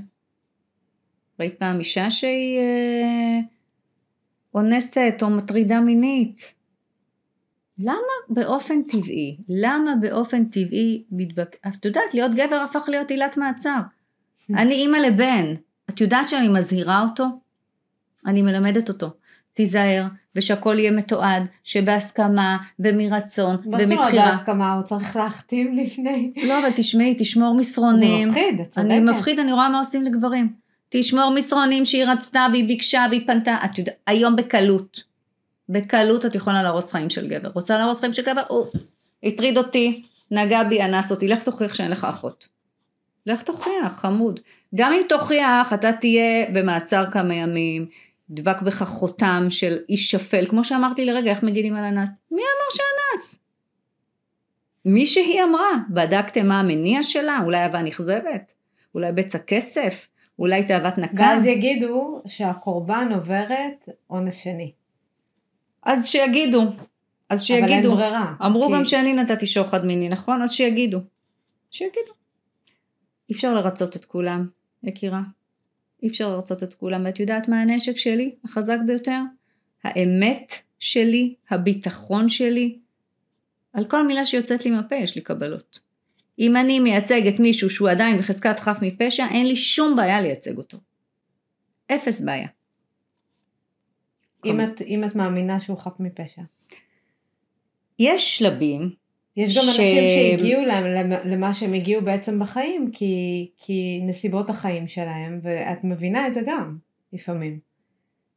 ראית פעם אישה שהיא אה, אונסת או מטרידה מינית? למה באופן טבעי, למה באופן טבעי מתבק... את יודעת, להיות גבר הפך להיות עילת מעצר. <laughs> אני אימא לבן, את יודעת שאני מזהירה אותו? אני מלמדת אותו. תיזהר, ושהכול יהיה מתועד, שבהסכמה, ומרצון, מה זאת אומרת ומבחירה. בהסכמה? הוא צריך להחתים לפני. לא, אבל תשמעי, תשמור זה מסרונים. מפחיד, את צודקת. אני מפחיד, אני רואה מה עושים לגברים. תשמור מסרונים שהיא רצתה והיא ביקשה והיא פנתה. את יודעת, היום בקלות. בקלות את יכולה להרוס חיים של גבר. רוצה להרוס חיים של גבר? הוא הטריד אותי, נגע בי, אנס אותי, לך תוכיח שאין לך אחות. לך תוכיח, חמוד. גם אם תוכיח, אתה תהיה במעצר כמה ימים, דבק בך חותם של איש שפל, כמו שאמרתי לרגע, איך מגינים על אנס? מי אמר שאנס? מי שהיא אמרה, בדקתם מה המניע שלה? אולי אהבה נכזבת? אולי בצע כסף? אולי תאוות נקם? ואז יגידו שהקורבן עוברת עונש שני. אז שיגידו. אז שיגידו. אבל אין ברירה. אמרו כי- גם שאני נתתי שוחד מיני, נכון? אז שיגידו. שיגידו. אי אפשר לרצות את כולם, יקירה. אי אפשר לרצות את כולם. ואת יודעת מה הנשק שלי, החזק ביותר? האמת שלי, הביטחון שלי. על כל מילה שיוצאת לי מהפה יש לי קבלות. אם אני מייצגת מישהו שהוא עדיין בחזקת חף מפשע, אין לי שום בעיה לייצג אותו. אפס בעיה. אם את, אם את מאמינה שהוא חף מפשע. יש שלבים יש גם ש- אנשים שהגיעו להם למ- למה שהם הגיעו בעצם בחיים, כי, כי נסיבות החיים שלהם, ואת מבינה את זה גם, לפעמים.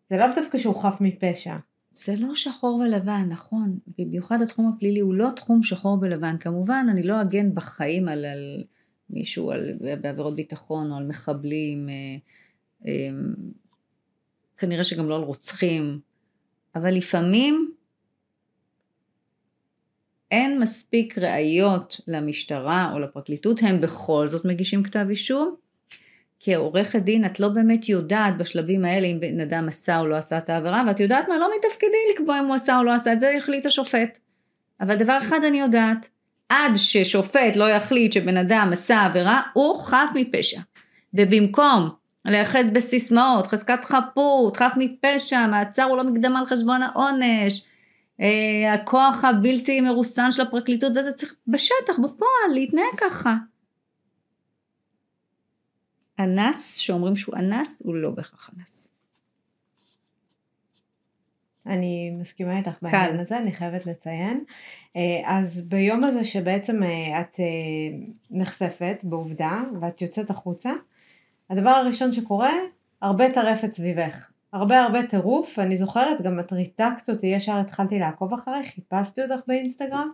זה לאו דווקא שהוא חף מפשע. זה לא שחור ולבן, נכון. במיוחד התחום הפלילי הוא לא תחום שחור ולבן. כמובן, אני לא אגן בחיים על, על מישהו על, בעבירות ביטחון או על מחבלים, אה, אה, כנראה שגם לא על רוצחים, אבל לפעמים אין מספיק ראיות למשטרה או לפרקליטות, הם בכל זאת מגישים כתב אישום. כעורכת דין את לא באמת יודעת בשלבים האלה אם בן אדם עשה או לא עשה את העבירה, ואת יודעת מה? לא מתפקידי לקבוע אם הוא עשה או לא עשה, את זה יחליט השופט. אבל דבר אחד אני יודעת, עד ששופט לא יחליט שבן אדם עשה עבירה, הוא חף מפשע. ובמקום להיאחז בסיסמאות, חזקת חפות, חף מפשע, מעצר הוא לא מקדמה על חשבון העונש, אה, הכוח הבלתי מרוסן של הפרקליטות, וזה צריך בשטח, בפועל, להתנהג ככה. אנס, שאומרים שהוא אנס, הוא לא בהכרח אנס. אני מסכימה איתך בעניין הזה, אני חייבת לציין. אה, אז ביום הזה שבעצם אה, את אה, נחשפת בעובדה ואת יוצאת החוצה, הדבר הראשון שקורה, הרבה טרפת סביבך. הרבה הרבה טירוף, אני זוכרת, גם את ריתקת אותי, ישר התחלתי לעקוב אחריך, חיפשתי אותך באינסטגרם,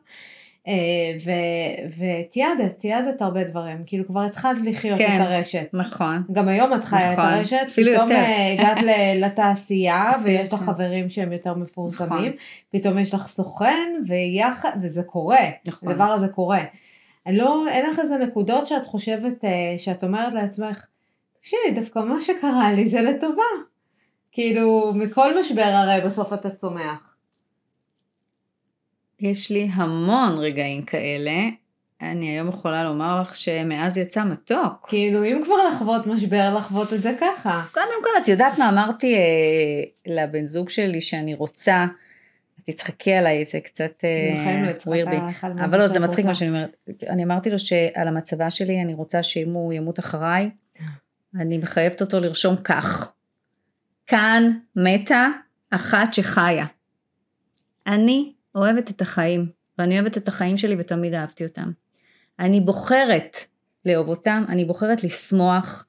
ותיעדת, תיעדת הרבה דברים, כאילו כבר התחלת לחיות כן. את הרשת. נכון. גם היום את חיה נכון, את הרשת, אפילו פתאום יותר. אה, הגעת <laughs> לתעשייה ויש לך. חברים שהם יותר מפורסמים, נכון. פתאום יש לך סוכן ויחד, וזה קורה, נכון. הדבר הזה קורה. לא, אין לך איזה נקודות שאת חושבת, אה, שאת אומרת לעצמך, תקשיבי, דווקא מה שקרה לי זה לטובה. כאילו, מכל משבר הרי בסוף אתה צומח. יש לי המון רגעים כאלה. אני היום יכולה לומר לך שמאז יצא מתוק. כאילו, אם כבר לחוות משבר, לחוות את זה ככה. קודם כל, את יודעת מה אמרתי אה, לבן זוג שלי שאני רוצה, תצחקי עליי, זה קצת אה, בחיים לא אבל לא, זה מצחיק מה. שאני אומרת. אני אמרתי לו שעל המצבה שלי, אני רוצה שאם הוא ימות אחריי, אני מחייבת אותו לרשום כך. כאן מתה אחת שחיה. אני אוהבת את החיים, ואני אוהבת את החיים שלי ותמיד אהבתי אותם. אני בוחרת לאהוב אותם, אני בוחרת לשמוח.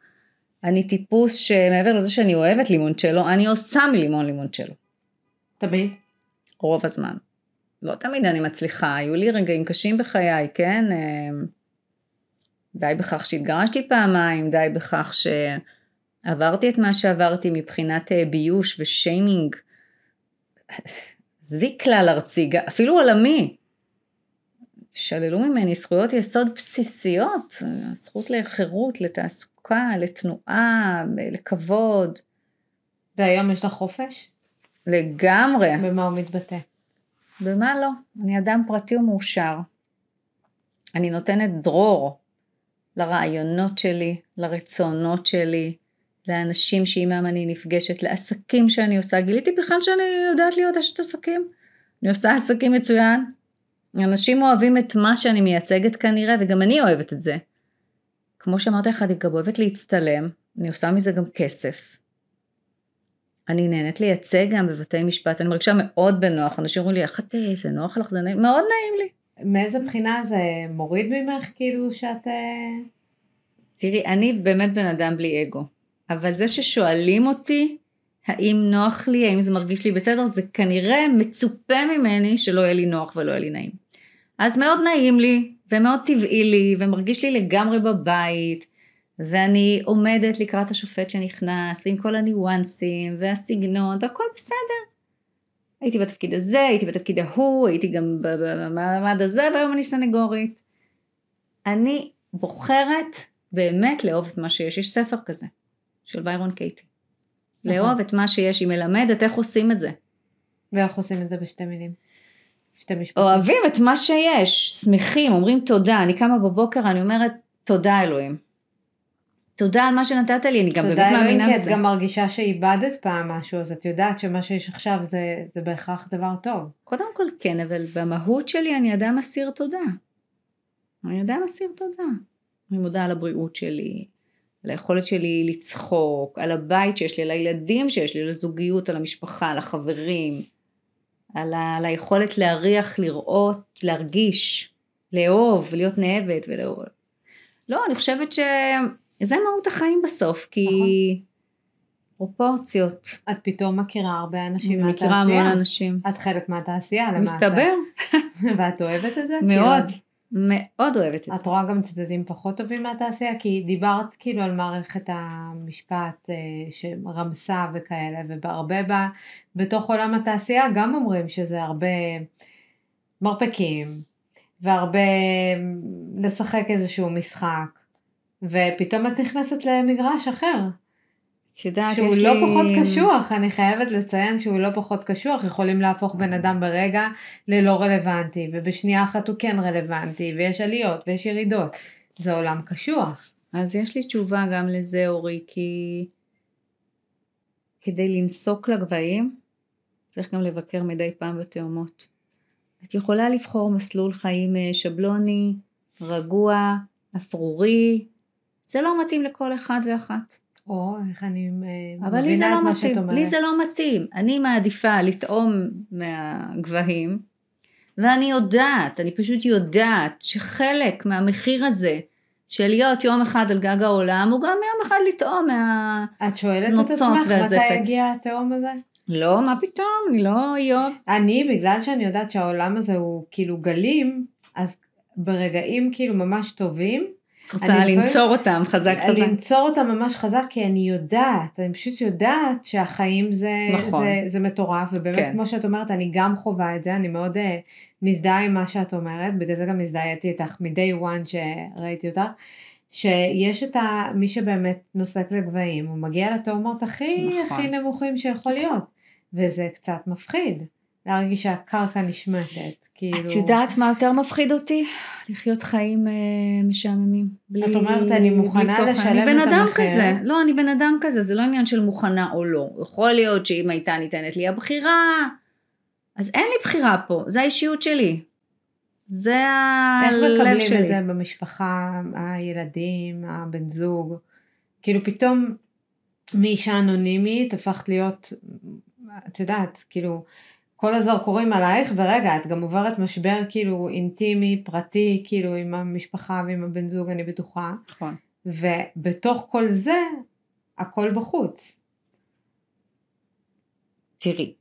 אני טיפוס שמעבר לזה שאני אוהבת לימונצ'לו, אני עושה מלימון לימונצ'לו. תמיד. רוב הזמן. לא תמיד אני מצליחה, היו לי רגעים קשים בחיי, כן? אה, די בכך שהתגרשתי פעמיים, די בכך שעברתי את מה שעברתי מבחינת אה, ביוש ושיימינג. עזבי כלל ארצי, אפילו עולמי. שללו ממני זכויות יסוד בסיסיות, הזכות לחירות, לתעסוקה, לתנועה, לכבוד, והיום יש לך חופש? לגמרי. במה הוא מתבטא? במה לא? אני אדם פרטי ומאושר. אני נותנת דרור לרעיונות שלי, לרצונות שלי, לאנשים שעימם אני נפגשת, לעסקים שאני עושה. גיליתי בכלל שאני יודעת להיות אשת עסקים. אני עושה עסקים מצוין. אנשים אוהבים את מה שאני מייצגת כנראה, וגם אני אוהבת את זה. כמו שאמרתי לך, אני גם אוהבת להצטלם, אני עושה מזה גם כסף. אני נהנית לייצג גם בבתי משפט, אני מרגישה מאוד בנוח, אנשים אומרים לי, איך את, זה נוח לך, זה נעים, מאוד נעים לי. מאיזה בחינה זה מוריד ממך, כאילו שאת... אה, תראי, אני באמת בן אדם בלי אגו, אבל זה ששואלים אותי, האם נוח לי, האם זה מרגיש לי בסדר, זה כנראה מצופה ממני שלא יהיה לי נוח ולא יהיה לי נעים. אז מאוד נעים לי, ומאוד טבעי לי, ומרגיש לי לגמרי בבית, ואני עומדת לקראת השופט שנכנס, ועם כל הניואנסים, והסגנון, והכל בסדר. הייתי בתפקיד הזה, הייתי בתפקיד ההוא, הייתי גם במעמד הזה, והיום אני סנגורית. אני בוחרת באמת לאהוב את מה שיש. יש ספר כזה, של ביירון קייטי. נכון. לאהוב את מה שיש, היא מלמדת איך עושים את זה. ואיך עושים את זה בשתי מילים? שתי משפטים. אוהבים את מה שיש, שמחים, אומרים תודה. אני קמה בבוקר, אני אומרת, תודה אלוהים. תודה על מה שנתת לי, אני גם באמת תודה אלוהים, מאמינה כי את בזה. גם מרגישה שאיבדת פעם משהו, אז את יודעת שמה שיש עכשיו זה, זה בהכרח דבר טוב. קודם כל כן, אבל במהות שלי אני אדם אסיר תודה. אני אדם אסיר תודה. אני מודה על הבריאות שלי, על היכולת שלי לצחוק, על הבית שיש לי, על הילדים שיש לי, על הזוגיות, על המשפחה, על החברים, על, ה, על היכולת להריח, לראות, להרגיש, לאהוב, להיות נאהבת ולאהוב. לא, אני חושבת שזה מהות החיים בסוף, כי נכון. פרופורציות. את פתאום מכירה הרבה אנשים אני מכירה המון מהתעשייה. אנשים. את חלק מהתעשייה למעשה. מסתבר, <laughs> ואת אוהבת את זה? מאוד, מאוד אוהבת את את זה. רואה גם צדדים פחות טובים מהתעשייה? כי דיברת כאילו על מערכת המשפט אה, שרמסה וכאלה, והרבה ב, בתוך עולם התעשייה גם אומרים שזה הרבה מרפקים, והרבה לשחק איזשהו משחק, ופתאום את נכנסת למגרש אחר, את יודעת, שהוא לא לי... פחות קשוח, אני חייבת לציין שהוא לא פחות קשוח, יכולים להפוך בן אדם ברגע ללא רלוונטי, ובשנייה אחת הוא כן רלוונטי, ויש עליות ויש ירידות, זה עולם קשוח. אז יש לי תשובה גם לזה, אורי, כי כדי לנסוק לגבהים, צריך גם לבקר מדי פעם בתאומות. את יכולה לבחור מסלול חיים אה, שבלוני, רגוע, אפרורי, זה לא מתאים לכל אחד ואחת. או, איך אני אה, אבל מבינה את לא מה שאת אומרת. לי זה לא מתאים. אני מעדיפה לטעום מהגבהים, ואני יודעת, אני פשוט יודעת שחלק מהמחיר הזה של להיות יום אחד על גג העולם, הוא גם יום אחד לטעום מה... את שואלת את עצמך והזפת. מתי יגיע התהום הזה? לא, מה פתאום, אני לא איוב. אני, בגלל שאני יודעת שהעולם הזה הוא כאילו גלים, אז ברגעים כאילו ממש טובים, את רוצה לנצור אותם חזק חזק. לנצור אותם ממש חזק, כי אני יודעת, אני פשוט יודעת שהחיים זה, נכון. זה, זה מטורף, ובאמת כן. כמו שאת אומרת, אני גם חווה את זה, אני מאוד uh, מזדהה עם מה שאת אומרת, בגלל זה גם הזדהיתי איתך מ-day one שראיתי אותך, שיש את ה, מי שבאמת נוסק לגבהים, הוא מגיע לתאומות הכי נכון. הכי נמוכים שיכול להיות, וזה קצת מפחיד, להרגיש שהקרקע נשמטת, כאילו... את יודעת מה יותר מפחיד אותי? לחיות חיים אה, משעממים. בלי, את אומרת, אני מוכנה בלי תוכן. לשלם אני בן את אדם המחיר. כזה. לא, אני בן אדם כזה, זה לא עניין של מוכנה או לא. יכול להיות שאם הייתה ניתנת לי הבחירה, אז אין לי בחירה פה, זה האישיות שלי. זה איך הלב מקבלים שלי. את זה במשפחה, הילדים, הבן זוג? כאילו פתאום מאישה אנונימית הפכת להיות, את יודעת, כאילו כל הזרקורים עלייך, ורגע, את גם עוברת משבר כאילו אינטימי, פרטי, כאילו עם המשפחה ועם הבן זוג, אני בטוחה, נכון. ובתוך כל זה, הכל בחוץ. תראי,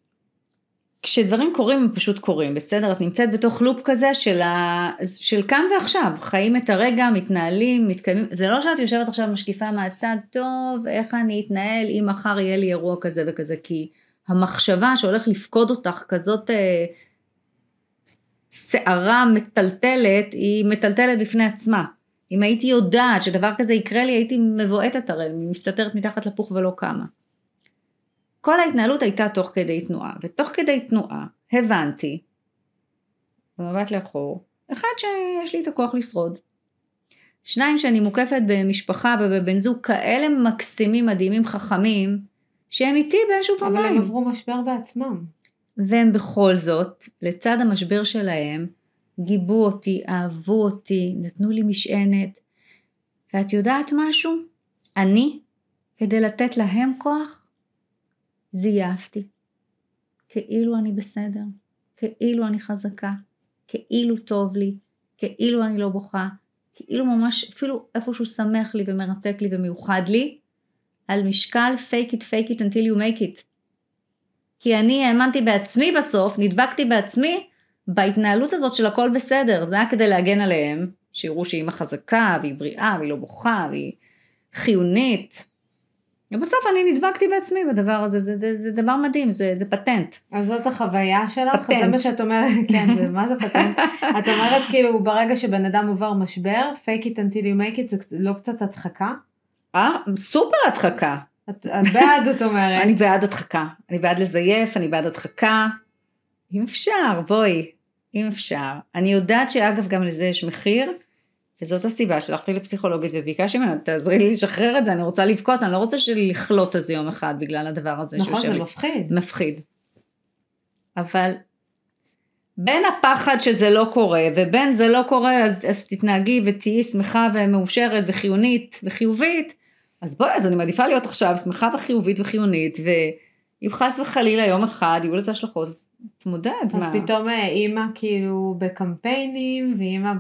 כשדברים קורים הם פשוט קורים, בסדר? את נמצאת בתוך לופ כזה של, ה... של כאן ועכשיו, חיים את הרגע, מתנהלים, מתקיימים, זה לא שאת יושבת עכשיו משקיפה מהצד, טוב, איך אני אתנהל אם מחר יהיה לי אירוע כזה וכזה, כי המחשבה שהולך לפקוד אותך כזאת אה, סערה מטלטלת, היא מטלטלת בפני עצמה. אם הייתי יודעת שדבר כזה יקרה לי, הייתי מבועטת הרי, מסתתרת מתחת לפוך ולא קמה. כל ההתנהלות הייתה תוך כדי תנועה, ותוך כדי תנועה הבנתי, במבט לאחור, אחד שיש לי את הכוח לשרוד. שניים שאני מוקפת במשפחה ובבן זוג כאלה מקסימים, מדהימים, חכמים, שהם איתי באש אבל הם. עברו משבר בעצמם. והם בכל זאת, לצד המשבר שלהם, גיבו אותי, אהבו אותי, נתנו לי משענת. ואת יודעת משהו? אני, כדי לתת להם כוח, זייפתי. כאילו אני בסדר, כאילו אני חזקה, כאילו טוב לי, כאילו אני לא בוכה, כאילו ממש אפילו איפשהו שמח לי ומרתק לי ומיוחד לי, על משקל fake it fake it until you make it. כי אני האמנתי בעצמי בסוף, נדבקתי בעצמי בהתנהלות הזאת של הכל בסדר, זה היה כדי להגן עליהם, שיראו שאימא חזקה, והיא בריאה, והיא לא בוכה, והיא חיונית. ובסוף אני נדבקתי בעצמי בדבר הזה, זה, זה, זה דבר מדהים, זה, זה פטנט. אז זאת החוויה שלך? פטנט. זה מה שאת אומרת, <laughs> כן, מה זה פטנט? את אומרת כאילו ברגע שבן אדם עובר משבר, fake it until you make it, זה לא קצת הדחקה? אה, סופר הדחקה. את, את בעד, את אומרת. אני בעד הדחקה. אני בעד לזייף, אני בעד הדחקה. אם אפשר, בואי, אם אפשר. אני יודעת שאגב גם לזה יש מחיר, וזאת הסיבה שהלכתי לפסיכולוגית וביקשתי ממנה, תעזרי לי לשחרר את זה, אני רוצה לבכות, אני לא רוצה לכלות איזה יום אחד בגלל הדבר הזה נכון, זה לי. מפחיד. מפחיד. אבל בין הפחד שזה לא קורה, ובין זה לא קורה, אז, אז תתנהגי ותהיי שמחה ומאושרת וחיונית וחיובית, אז בואי, אז אני מעדיפה להיות עכשיו שמחה וחיובית וחיונית, ואם חס וחלילה יום אחד יהיו לזה השלכות, אז תמודד. אז מה? פתאום אה, אימא כאילו בקמפיינים, ואימא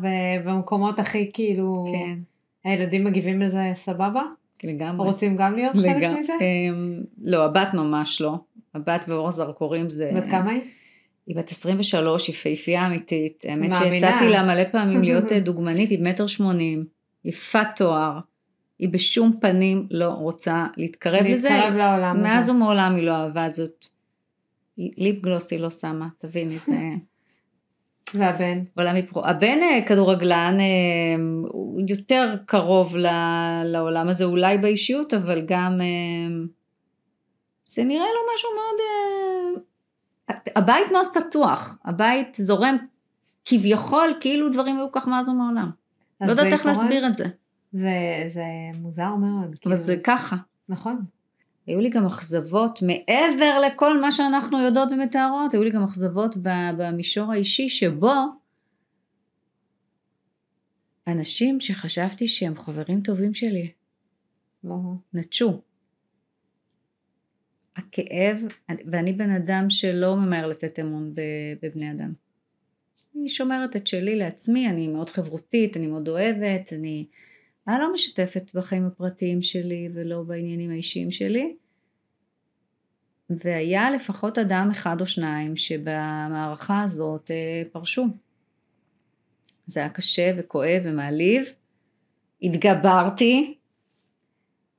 במקומות הכי כאילו, כן, הילדים מגיבים לזה סבבה? לגמרי. רוצים גם להיות חלק לגמרי. מזה? אמ, לא, הבת ממש לא. הבת באור הזרקורים זה... בת כמה היא? היא בת 23, היא פייפייה אמיתית. האמת מאמינה. שהצעתי לה מלא פעמים להיות אה, <laughs> דוגמנית, היא מטר שמונים, יפת תואר, היא בשום פנים לא רוצה להתקרב לזה. להתקרב לעולם הזה. מאז ומעולם היא לא אהבה זאת. ליפ גלוס היא לא שמה, תביני, זה <laughs> והבן? עולם היפרו. הבן אה, כדורגלן אה, הוא יותר קרוב ל- לעולם הזה, אולי באישיות, אבל גם אה, זה נראה לו משהו מאוד... הבית מאוד פתוח, הבית זורם כביכול כאילו דברים היו כך מאז ומעולם. לא יודעת איך להסביר את זה, זה, זה מוזר מאוד. אבל כאילו. זה ככה. נכון. היו לי גם אכזבות מעבר לכל מה שאנחנו יודעות ומתארות, היו לי גם אכזבות במישור האישי שבו אנשים שחשבתי שהם חברים טובים שלי. נטשו. הכאב, ואני בן אדם שלא ממהר לתת אמון בבני אדם. אני שומרת את שלי לעצמי, אני מאוד חברותית, אני מאוד אוהבת, אני, אני לא משתפת בחיים הפרטיים שלי ולא בעניינים האישיים שלי. והיה לפחות אדם אחד או שניים שבמערכה הזאת אה, פרשו. זה היה קשה וכואב ומעליב. התגברתי.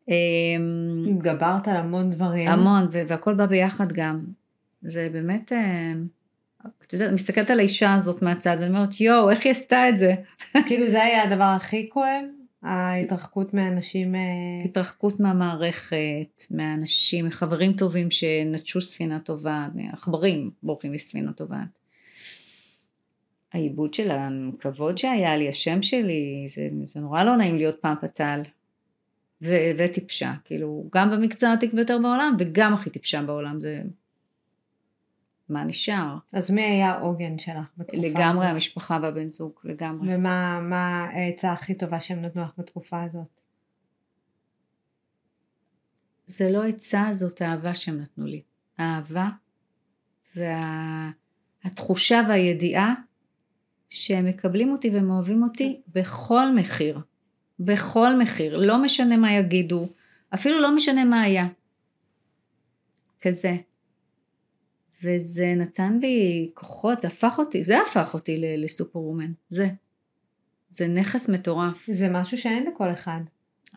אמ, התגברת על המון דברים. המון, והכל בא ביחד גם. זה באמת, אה, את יודעת, מסתכלת על האישה הזאת מהצד ואני אומרת, יואו, איך היא עשתה את זה? כאילו זה היה הדבר הכי כואב? ההתרחקות מאנשים... אה, התרחקות מהמערכת, מהאנשים, מחברים טובים שנטשו ספינה טובה, עכברים בורחים מספינה טובה. העיבוד של הכבוד שהיה לי, השם שלי, זה, זה נורא לא נעים להיות פעם פתל. ו- וטיפשה, כאילו, גם במקצוע העתיק ביותר בעולם, וגם הכי טיפשה בעולם, זה... מה נשאר? אז מי היה העוגן שלך בתקופה הזאת? לגמרי המשפחה והבן זוג, לגמרי. ומה מה העצה הכי טובה שהם נתנו לך בתקופה הזאת? זה לא עצה, זאת אהבה שהם נתנו לי. האהבה והתחושה וה... והידיעה שהם מקבלים אותי והם אוהבים אותי בכל מחיר. בכל מחיר. לא משנה מה יגידו, אפילו לא משנה מה היה. כזה. וזה נתן בי כוחות, זה הפך אותי, זה הפך אותי ל- לסופר וומן. זה. זה נכס מטורף. זה משהו שאין לכל אחד.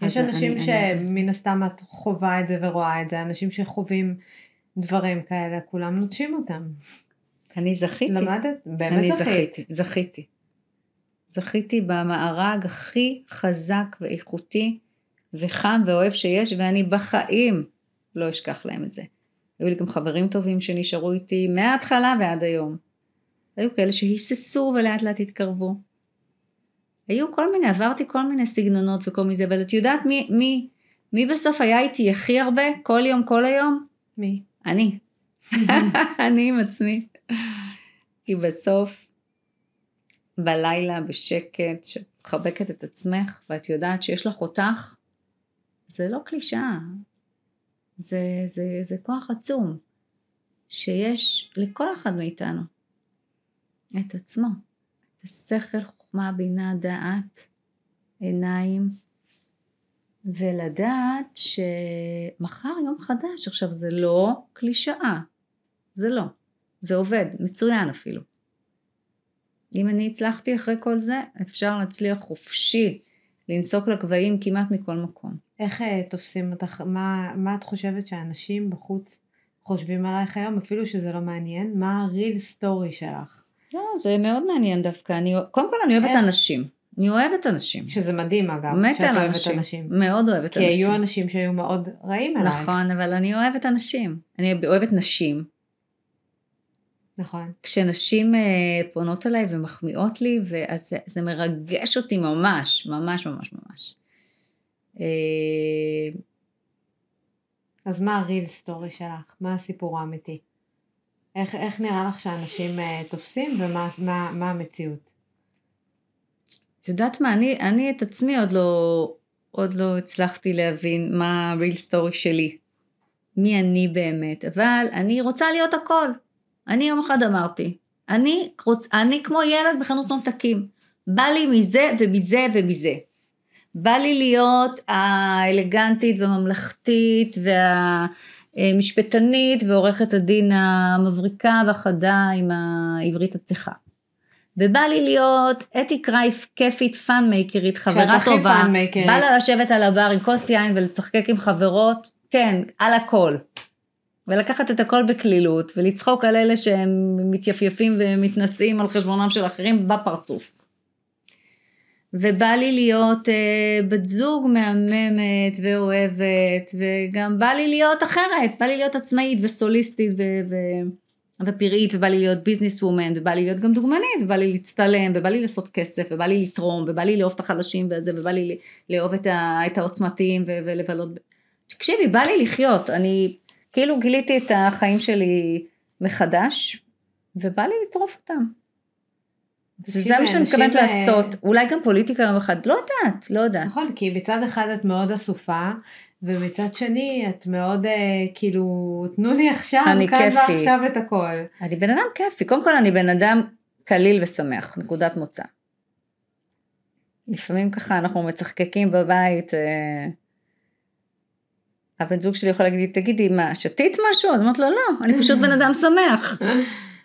יש אנשים אני- שמן הסתם את חווה את זה ורואה את זה, אנשים שחווים דברים כאלה, כולם נוטשים אותם. אני זכיתי. למדת? באמת אני זכית. זכיתי, זכיתי. זכיתי במארג הכי חזק ואיכותי וחם ואוהב שיש, ואני בחיים לא אשכח להם את זה. היו לי גם חברים טובים שנשארו איתי מההתחלה ועד היום. היו כאלה שהיססו ולאט לאט התקרבו. היו כל מיני, עברתי כל מיני סגנונות וכל מיני זה, אבל את יודעת מי, מי, מי בסוף היה איתי הכי הרבה, כל יום, כל היום? מי? אני. <laughs> אני עם עצמי. כי בסוף, בלילה, בשקט, שאת מחבקת את עצמך, ואת יודעת שיש לך אותך, זה לא קלישאה. זה, זה, זה כוח עצום, שיש לכל אחד מאיתנו. את עצמו. את השכל, חוכמה, בינה, דעת, עיניים, ולדעת שמחר יום חדש. עכשיו זה לא קלישאה, זה לא, זה עובד, מצוין אפילו. אם אני הצלחתי אחרי כל זה, אפשר להצליח חופשי, לנסוק לגבהים כמעט מכל מקום. איך אה, תופסים אותך, מה, מה את חושבת שאנשים בחוץ חושבים עלייך היום, אפילו שזה לא מעניין? מה הריל סטורי שלך? לא, זה מאוד מעניין דווקא. אני, קודם כל אני אוהבת איך? אנשים. אני אוהבת אנשים. שזה מדהים אגב, שאת אוהבת אנשים. אנשים. מאוד אוהבת כי אנשים. היו אנשים שהיו מאוד רעים עלייך. נכון, אבל אני אוהבת אנשים. אני אוהבת נשים. נכון. כשנשים אה, פונות אליי ומחמיאות לי, ואז זה, זה מרגש אותי ממש, ממש ממש ממש. אה, אז מה הריל סטורי שלך? מה הסיפור האמיתי? איך, איך נראה לך שאנשים אה, תופסים ומה מה, מה המציאות? את יודעת מה, אני, אני את עצמי עוד לא, עוד לא הצלחתי להבין מה ה real story שלי. מי אני באמת, אבל אני רוצה להיות הכל. אני יום אחד אמרתי, אני, רוצ, אני כמו ילד בחנות ממתקים. בא לי מזה ומזה ומזה. בא לי להיות האלגנטית והממלכתית והמשפטנית ועורכת הדין המבריקה והחדה עם העברית הצחה. ובא לי להיות אתי קרייף כיפית fun maker ית, חברה טובה. בא לה לשבת על הבר עם כוס יין ולצחקק עם חברות, כן, על הכל. ולקחת את הכל בקלילות ולצחוק על אלה שהם מתייפייפים ומתנשאים על חשבונם של אחרים בפרצוף. ובא לי להיות אה, בת זוג מהממת ואוהבת, וגם בא לי להיות אחרת, בא לי להיות עצמאית וסוליסטית ו- ו- ופראית, ובא לי להיות ביזנס וומן, ובא לי להיות גם דוגמנית, ובא לי להצטלם, ובא לי לעשות כסף, ובא לי לתרום, ובא לי לאהוב את החלשים וזה, ובא לי לאהוב את, ה- את העוצמתיים ו- ולבלות. תקשיבי, בא לי לחיות, אני כאילו גיליתי את החיים שלי מחדש, ובא לי לטרוף אותם. וזה מה שאני מתכוונת אה, לעשות, אולי גם פוליטיקה יום אחד, לא יודעת, לא יודעת. נכון, כי מצד אחד את מאוד אסופה, ומצד שני את מאוד אה, כאילו, תנו לי עכשיו, כאן. ועכשיו את הכל. אני בן אדם כיפי, קודם כל אני בן אדם קליל ושמח, נקודת מוצא. לפעמים ככה אנחנו מצחקקים בבית, אה, הבן זוג שלי יכול להגיד לי, תגידי, מה, שתית משהו? אז אמרת לו, לא, אני פשוט בן אדם שמח.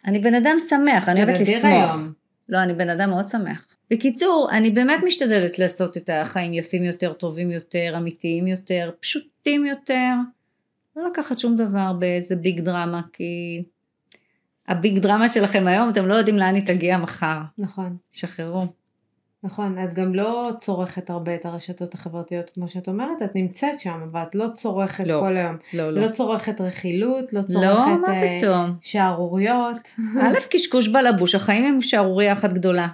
אני בן אדם שמח, אני אוהבת לשמוח. לא, אני בן אדם מאוד שמח. בקיצור, אני באמת משתדלת לעשות את החיים יפים יותר, טובים יותר, אמיתיים יותר, פשוטים יותר. לא לקחת שום דבר באיזה ביג דרמה, כי הביג דרמה שלכם היום, אתם לא יודעים לאן היא תגיע מחר. נכון. שחררו. נכון, את גם לא צורכת הרבה את הרשתות החברתיות כמו שאת אומרת, את נמצאת שם, אבל את לא צורכת לא. כל היום. לא, לא. לא צורכת רכילות, לא צורכת לא, מה אה, פתאום. שערוריות. <laughs> א', קשקוש בלבוש, החיים הם שערורייה אחת גדולה.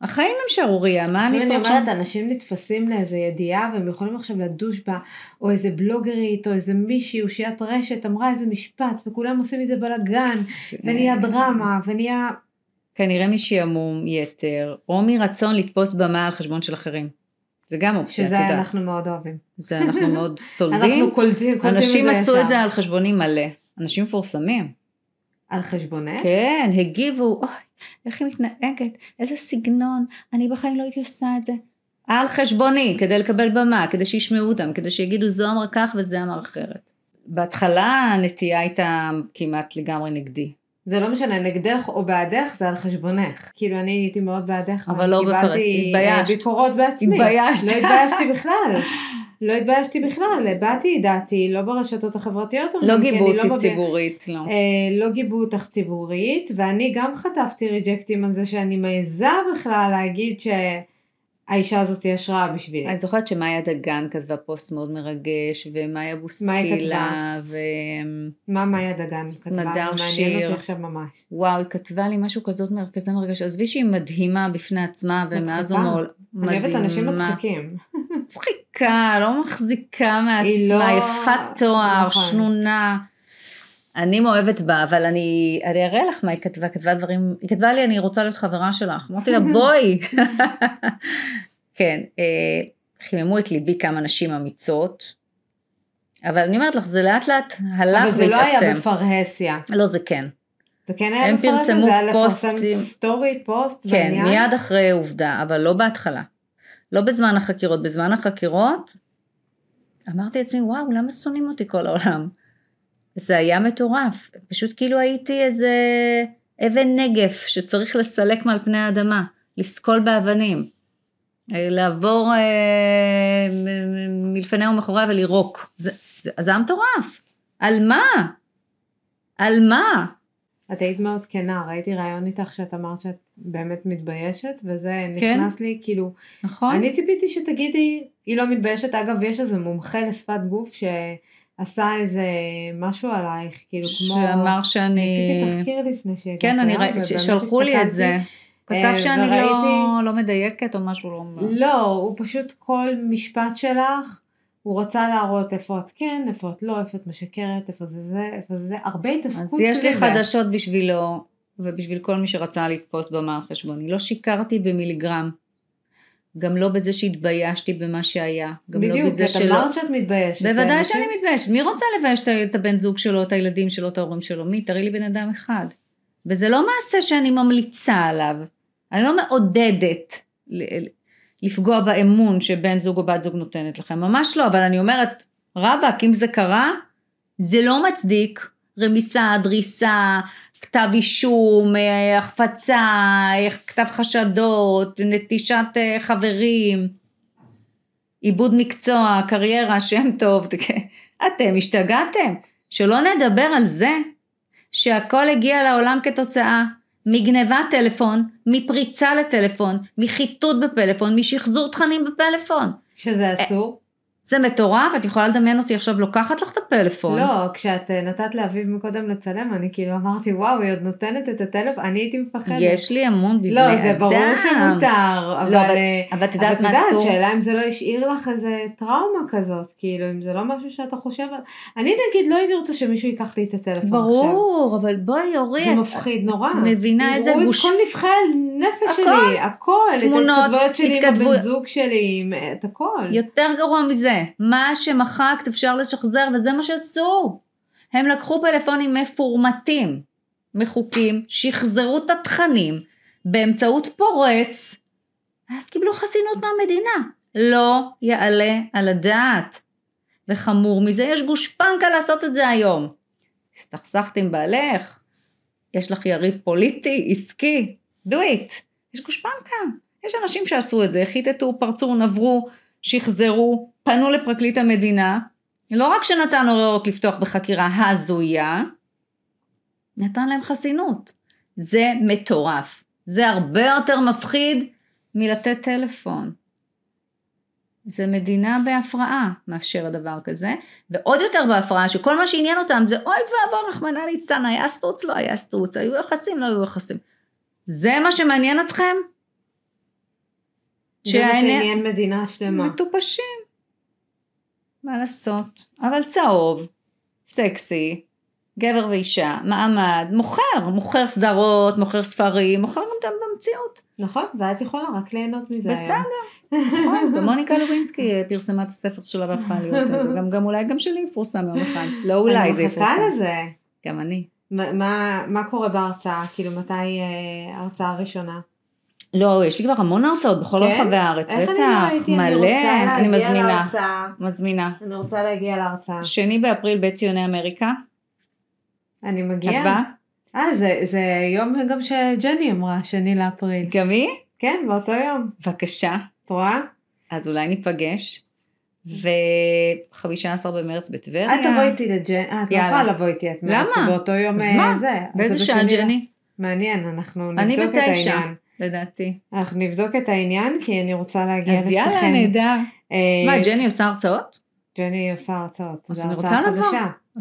החיים הם שערורייה, מה אני אני צריך שם? אומרת, אנשים נתפסים לאיזה ידיעה והם יכולים עכשיו לדוש בה, או איזה בלוגרית, או איזה מישהי, אושיית רשת, אמרה איזה משפט, וכולם עושים מזה בלאגן, ונהיה דרמה, ונהיה... כנראה משעמום יתר, או מרצון לתפוס במה על חשבון של אחרים. זה גם אופציה, את שזה. אנחנו מאוד אוהבים. זה אנחנו מאוד <laughs> סולדים. אנחנו קולטים קולטים את זה אנשים עשו ישר. את זה על חשבוני מלא. אנשים מפורסמים. על חשבונך? כן, הגיבו, אוי, איך היא מתנהגת, איזה סגנון, אני בחיים לא הייתי עושה את זה. על חשבוני, כדי לקבל במה, כדי שישמעו אותם, כדי שיגידו זו אמרה כך וזה אמר אחרת. בהתחלה הנטייה הייתה כמעט לגמרי נגדי. זה לא משנה, נגדך או בעדך, זה על חשבונך. כאילו אני הייתי מאוד בעדך, אבל לא בפרס, קיבלתי אה, התביישת. ביקורות בעצמי. התביישת. לא התביישתי בכלל. לא התביישתי בכלל, הבעתי את דעתי, לא ברשתות החברתיות. לא גיבו אותי בג- ציבורית, לא. אה, לא גיבו אותך ציבורית, ואני גם חטפתי ריג'קטים על זה שאני מעיזה בכלל להגיד שהאישה הזאת היא השראה בשבילי. אני זוכרת שמאיה דגן כתבה פוסט מאוד מרגש, ומאיה בוסקילה, ו... מה מאיה דגן כתבה? סמדר זה מעניין שיר. אותי עכשיו ממש. וואו, היא כתבה לי משהו כזאת מר- כזה מרגש. עזבי שהיא מדהימה בפני עצמה, ומאז מצחיקה. ומעול... אני אוהבת אנשים מדהימה. מצחיקים. מצחיקה, לא מחזיקה לא- מעצמה, יפת תואר, נכון. שנונה. אני מאוהבת בה, אבל אני, אני אראה לך מה היא כתבה, כתבה דברים, היא כתבה לי אני רוצה להיות חברה שלך, אמרתי לה <laughs> בואי. <laughs> כן, אה, חיממו את ליבי כמה נשים אמיצות, אבל אני אומרת לך, זה לאט לאט הלך אבל זה לא היה והתעצם. בפרהסיה. לא, זה כן. זה כן היה הם בפרהסיה? פרסמו זה היה לפרסם פוסטים. סטורי, פוסט כן, בעניין? מיד אחרי עובדה, אבל לא בהתחלה. לא בזמן החקירות. בזמן החקירות, אמרתי לעצמי, וואו, למה שונאים אותי כל העולם? זה היה מטורף. פשוט כאילו הייתי איזה אבן נגף שצריך לסלק מעל פני האדמה, לסקול באבנים, לעבור אה, מלפני ומאחוריה ולירוק. זה, זה, זה היה מטורף. על מה? על מה? את היית מאוד כנה, ראיתי ראיון איתך שאת אמרת שאת באמת מתביישת, וזה כן. נכנס לי, כאילו, נכון? אני ציפיתי שתגידי, היא לא מתביישת, אגב, יש איזה מומחה לשפת גוף שעשה איזה משהו עלייך, כאילו, כמו, שאמר שאני... עשיתי תחקיר לפני שהגעת כן, אני ראיתי, שלחו לי את. זה. כתב אה, שאני לא, וראיתי- לא מדייקת או משהו לא... לא, הוא פשוט כל משפט שלך, הוא רצה להראות איפה את כן, איפה את לא, איפה את משקרת, איפה זה זה, איפה זה זה, הרבה אז התעסקות יש לי סביב זה. חדשות בשבילו, ובשביל כל מי שרצה לתפוס במה על חשבוני. לא שיקרתי במיליגרם. גם לא בזה שהתביישתי במה שהיה. גם לא בדיוק, בזה את שלא... אמרת שאת מתביישת. בוודאי ואנשים- שאני מתביישת. מי רוצה לבייש את- את הבן זוג שלו, את הילדים שלו, את ההורים שלו? מי? תראי לי בן אדם אחד. וזה לא מעשה שאני ממליצה עליו. אני לא מעודדת לפגוע באמון שבן זוג או בת זוג נותנת לכם. ממש לא, אבל אני אומרת, רבאק, אם זה קרה, זה לא מצדיק רמיסה, דריסה, כתב אישום, אה, החפצה, אה, כתב חשדות, נטישת אה, חברים, עיבוד מקצוע, קריירה, שם טוב, <laughs> אתם השתגעתם. שלא נדבר על זה שהכל הגיע לעולם כתוצאה מגנבת טלפון, מפריצה לטלפון, מחיטוט בפלאפון, משחזור תכנים בפלאפון. שזה אסור. זה מטורף, את יכולה לדמיין אותי עכשיו לוקחת לך את הפלאפון. לא, כשאת אה, נתת לאביב מקודם לצלם, אני כאילו אמרתי, וואו, היא עוד נותנת את הטלפון, אני הייתי מפחדת. יש לי אמון בבני לא, אדם. זה ברור שמותר, אבל... לא, אבל, אבל את יודעת אבל מה את יודעת, אסור? שאלה אם זה לא השאיר לך איזה טראומה כזאת, כאילו, אם זה לא משהו שאתה חושב על... אני נגיד לא הייתי רוצה שמישהו ייקח לי את הטלפון עכשיו. ברור, אבל בואי אורי, זה את- מפחיד נורא. את מבינה איזה יראו את. כל נבחי הנפש הכל. שלי, הכל, תמונות, את ההתכתבויות שלי עם התכתבו- הבן זוג שלי, את הכל. יותר גרוע מזה, מה שמחקת אפשר לשחזר וזה מה שעשו. הם לקחו פלאפונים מפורמטים, מחוקים, שחזרו את התכנים באמצעות פורץ, ואז קיבלו חסינות מהמדינה. לא יעלה על הדעת. וחמור מזה, יש גושפנקה לעשות את זה היום. הסתכסכת עם בעלך, יש לך יריב פוליטי, עסקי, do it. יש גושפנקה. יש אנשים שעשו את זה, חיטטו, פרצו, נברו, שחזרו, פנו לפרקליט המדינה, לא רק שנתן הוראות לפתוח בחקירה הזויה, נתן להם חסינות. זה מטורף. זה הרבה יותר מפחיד מלתת טלפון. זה מדינה בהפרעה מאשר הדבר כזה, ועוד יותר בהפרעה שכל מה שעניין אותם זה אוי ואבוי רחמנא ליצלן, היה סטוץ, לא היה סטוץ, היו יחסים, לא היו יחסים. זה מה שמעניין אתכם? זה מה שעניין מדינה שלמה. מטופשים. מה לעשות? אבל צהוב, סקסי, גבר ואישה, מעמד, מוכר, מוכר סדרות, מוכר ספרים, מוכר גם במציאות. נכון, ואת יכולה רק ליהנות מזה. בסדר, נכון, ומוניקה לובינסקי אה, פרסמה את הספר שלה והפכה להיות, אה, וגם גם אולי גם שלי יפורסם יום אחד. לא אולי זה אני מחכה יפורסם. לזה. גם אני. מה- מה- מה קורה בהרצאה? כאילו, מתי אה, ההרצאה הראשונה? לא, יש לי כבר המון הרצאות בכל כן? רחבי הארץ, אני בטח, לא ראיתי? אני מלא, רוצה אני מזמינה, להרצאה. מזמינה. אני רוצה להגיע להרצאה. שני באפריל בית ציוני אמריקה, אני את מגיעה. באה? אה, זה, זה יום גם שג'ני אמרה, שני לאפריל. גם היא? כן, באותו יום. בבקשה. את רואה? אז אולי ניפגש. ו-15 במרץ בטבריה. את תבואי איתי לג'ני, אה, את לא. יכולה לבוא איתי, את למה? את באותו יום אז אה, מה? זה. אז באיזה זה שעה ג'ני? מעניין, אנחנו אני נבדוק את בתשע. העניין. לדעתי. אנחנו נבדוק את העניין, כי אני רוצה להגיע אז יאללה. נהדר. אה, מה, ג'ני עושה הרצאות? ג'ני עושה הרצאות. אז אני רוצה לבוא.